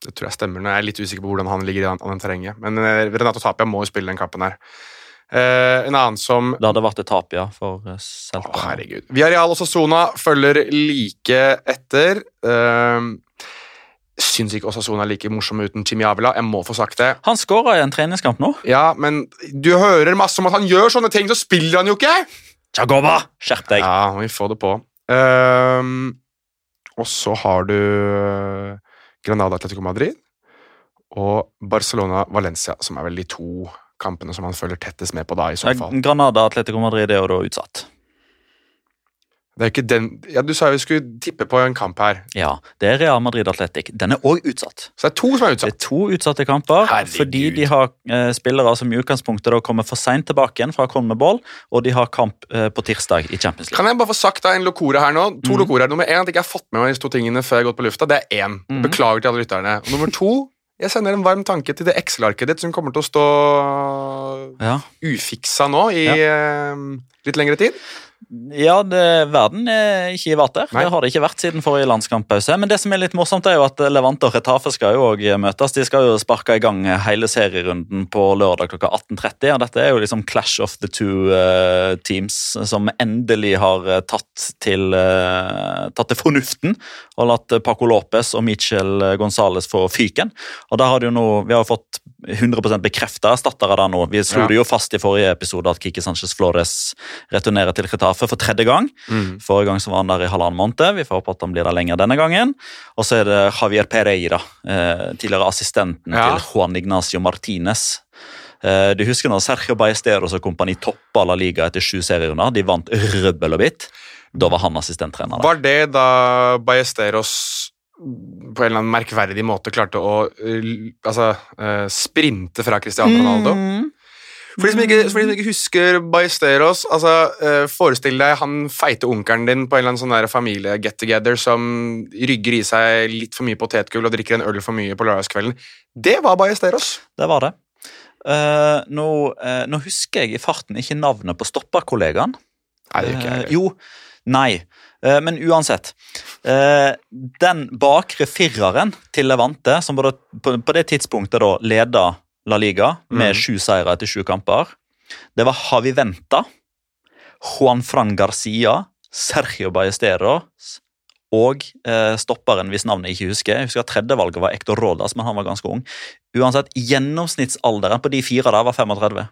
Det tror jeg stemmer. Nå er jeg litt usikker på hvordan han ligger i an- an terrenget. Men eh, Renato Tapia må jo spille den kampen her. Eh, en annen som Det hadde vært et tap, ja, for eh, Å, herregud. Villarreal og Sassona følger like etter. Eh, syns ikke Osasona er like morsom uten Jimmy Avila. Jeg må få sagt det. Han skåra i en treningskamp nå. Ja, men du hører masse om at han gjør sånne ting, så spiller han jo ikke! Jagoba! Skjerp deg! Ja, vi får det på. Um, og så har du eh, Granada Atletico Madrid og Barcelona Valencia, som er vel de to kampene som han følger tettest med på da, i så fall. Granada Atletico Madrid er jo da utsatt. Det er ikke den Ja, Du sa jo vi skulle tippe på en kamp her, Ja, Det er Real Madrid Atletic. Den er òg utsatt. så det er to som er utsatt? Det er to utsatte kamper Herregud. fordi de har eh, spillere som i utgangspunktet da kommer for seint tilbake igjen fra Conmebol, og de har kamp eh, på tirsdag i Champions League. Kan jeg bare få sagt da en lokore her nå? To Mhm. her. Nummer én at jeg ikke har fått med meg disse to tingene før jeg har gått på lufta. Det er én. Mm. Beklager til alle lytterne. Og nummer to jeg sender en varm tanke til det Excel-arket ditt som kommer til å stå Ja, ufiksa nå i eh, litt lengre tid. Ja det, verden er ikke i vater. Nei. Det har det ikke vært siden forrige landskamppause. Men det som er litt morsomt, er jo at Levante og Retafe skal jo også møtes. De skal jo sparke i gang hele serierunden på lørdag klokka 18.30. Og dette er jo liksom clash of the two uh, teams som endelig har eh, tatt til, uh, tatt til fornuften og latt Paco Lopez og Michel Gonzales få fyken. Og der har det jo nå, Vi har jo fått 100% bekrefta erstattere der nå. Vi slo Ja. det jo fast i forrige episode at Kiki Sanchez Flores returnerer til Retafe for tredje gang. Forrige gang så var han der i halvannen måned. Vi får håpe at han blir der lenger denne gangen. Og så er det Javier Pereira, eh, tidligere assistenten Ja. til Juan Ignacio Martinez. Eh, du husker når Sergio Ballesteros og kompani toppa La Liga etter sju serierunder? De vant røbbel og bitt. Da var han assistenttrener. Var det da Ballesteros på en eller annen merkverdig måte klarte å eh, altså, eh, sprinte fra Cristiano Ronaldo? Mm. For de som ikke, for de som ikke husker Bajesteros altså, eh, forestill deg han feite onkelen din på en eller annen sånn familie-get-together som rygger i seg litt for mye potetgull og drikker en øl for mye på lørdagskvelden. Det var Bajesteros. Det var det. Uh, nå, uh, nå husker jeg i farten ikke navnet på stopperkollegaen. Nei, det er ikke jeg Uh, jo, nei. Eh, men uansett. Eh, den bakre fireren til Levante, som på, på det tidspunktet da leda La Liga med Mm. sju seire etter sju kamper, det var Havi Venta, Juan Fran Garcia, Sergio Ballesteros og eh, stopperen hvis navnet jeg ikke husker. Jeg husker at Tredjevalget var Ektor Rodas, men han var ganske ung. Uansett, Gjennomsnittsalderen på de fire der var 35.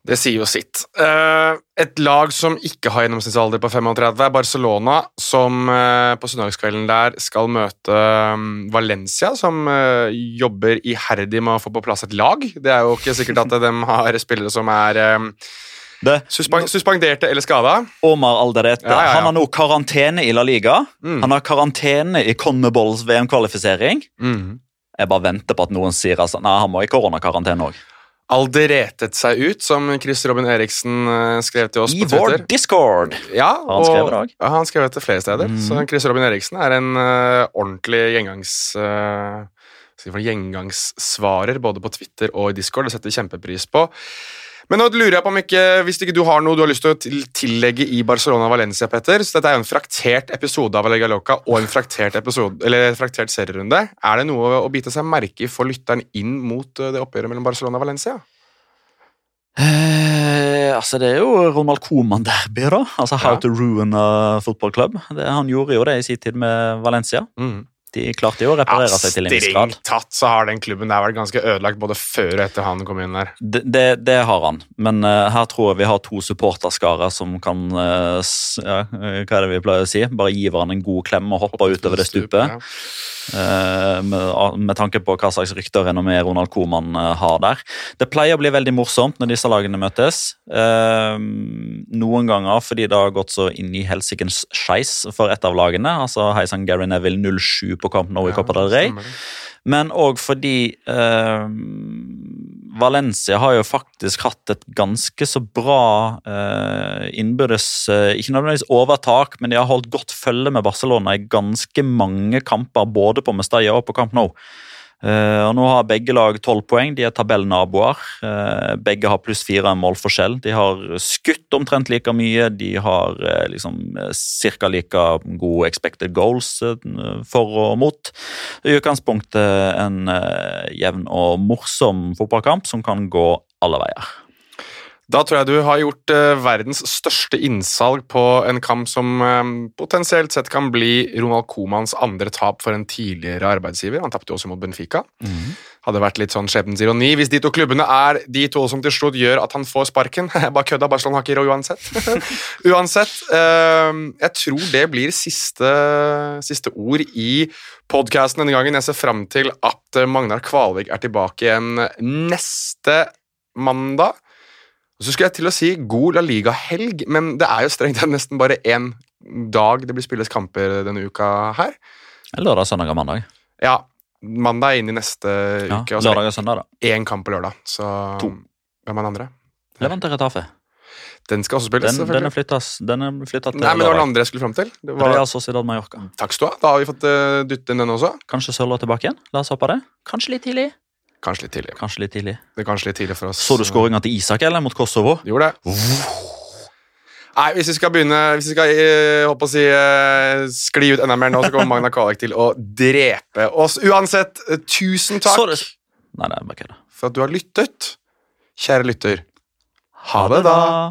Det sier jo sitt. Eh, et lag som ikke har gjennomsnittsalder på 35, er Barcelona, som eh, på søndagskvelden der skal møte eh, Valencia, som eh, jobber iherdig med å få på plass et lag. Det er jo ikke sikkert at de har spillere som er eh, Det, suspen suspenderte eller skada. Omar Alderete Ja, ja, ja. Han har nå karantene i La Liga. Mm. Han har karantene i Conmeballs VM-kvalifisering. Mm. Jeg bare venter på at noen sier altså, nei, han må i koronakarantene òg. Alderetet seg ut, som Chris Robin Eriksen eh, skrev til oss I på vår Twitter. Discord! Ja, han skrevet det? Ja, han skrev det flere steder. Mm. Så Chris Robin Eriksen er en uh, ordentlig gjengangs... eh, vi si, gjengangssvarer både på Twitter og i Discord. Det setter vi kjempepris på. Men nå lurer jeg på om ikke, hvis ikke du har noe du har lyst til å tillegge i Barcelona-Valencia, Petter, så dette er jo en fraktert episode av Alega Loca og en fraktert, episode, eller fraktert serierunde. Er det noe å bite seg merke i for lytteren inn mot eh, det oppgjøret mellom Barcelona og Valencia? Eh, altså Det er jo Ronald Coman-derby, da. Altså How Ja. to ruin a football club. Det, han gjorde jo det i sin tid med Valencia. Mm. De klarte jo å reparere seg til en viss grad. Strengt tatt så har den klubben der vært ganske ødelagt både før og etter han kom inn der. Det, det, det har han, men uh, her tror jeg vi har to supporterskarer som kan uh, s- ja, eh, Hva er det vi pleier å si? Bare gi hverandre en god klem og hoppe utover det stupet. Ja. Uh, med, med tanke på hva slags rykter renommé Ronald Koeman uh, har der. Det pleier å bli veldig morsomt når disse lagene møtes. Uh, noen ganger fordi det har gått så inn i helsikens skeis for et av lagene. altså Heisan Gary Neville 07 på kamp nå i Copa del Rey. Men òg fordi eh, Valencia har jo faktisk hatt et ganske så bra eh, innbyrdes eh, Ikke nødvendigvis overtak, men de har holdt godt følge med Barcelona i ganske mange kamper, både på Mestalla og på Camp Nou. Eh, og Nå har begge lag tolv poeng, de er tabellnaboer. Eh, begge har pluss fire målforskjell. De har skutt omtrent like mye, de har eh, liksom ca. like gode expected goals for og mot. I utgangspunktet en jevn og morsom fotballkamp som kan gå alle veier. Da tror jeg du har gjort eh, verdens største innsalg på en kamp som eh, potensielt sett kan bli Ronald Comans andre tap for en tidligere arbeidsgiver. Han tapte jo også mot Benfica. Hadde vært litt sånn skjebnens ironi hvis de to klubbene er de to som til slutt gjør at han får sparken. Bare kødda, Barcelona har ikke råd uansett. uansett, eh, jeg tror det blir siste, siste ord i podkasten denne gangen. Jeg ser fram til at Magnar Kvalvik er tilbake igjen neste mandag. Og Så skulle jeg til å si god La Liga-helg, men det er jo strengt tatt nesten bare én dag det blir spilles kamper denne uka her. Lørdag, søndag og mandag. Ja, mandag er inn i neste Ja, uke, og lørdag og søndag, da. én kamp på lørdag. Så To. hvem er den andre? Levante Retafe. Den skal også spilles, Den, den er selvfølgelig. flyttas, den er flyttet til Nei, men det var den andre jeg skulle fram til. Det var, Real Sociedad Mallorca. takk skal du ha. Da har vi fått uh, dytte inn den også. Kanskje Sørloth tilbake igjen? La oss håpe det. Kanskje litt tidlig. Kanskje litt tidlig. Kanskje litt tidlig. Det er kanskje litt tidlig for oss. Så du skåringa til Isak eller mot Kosovo? Gjorde det. Nei, hvis vi skal begynne Hvis vi skal eh, håper å si, eh, skli ut enda mer nå, så kommer Magna Kalek til å drepe oss. Uansett, eh, tusen takk det- Nei, nei, bare kødda. for at du har lyttet. Kjære lytter, ha det, da.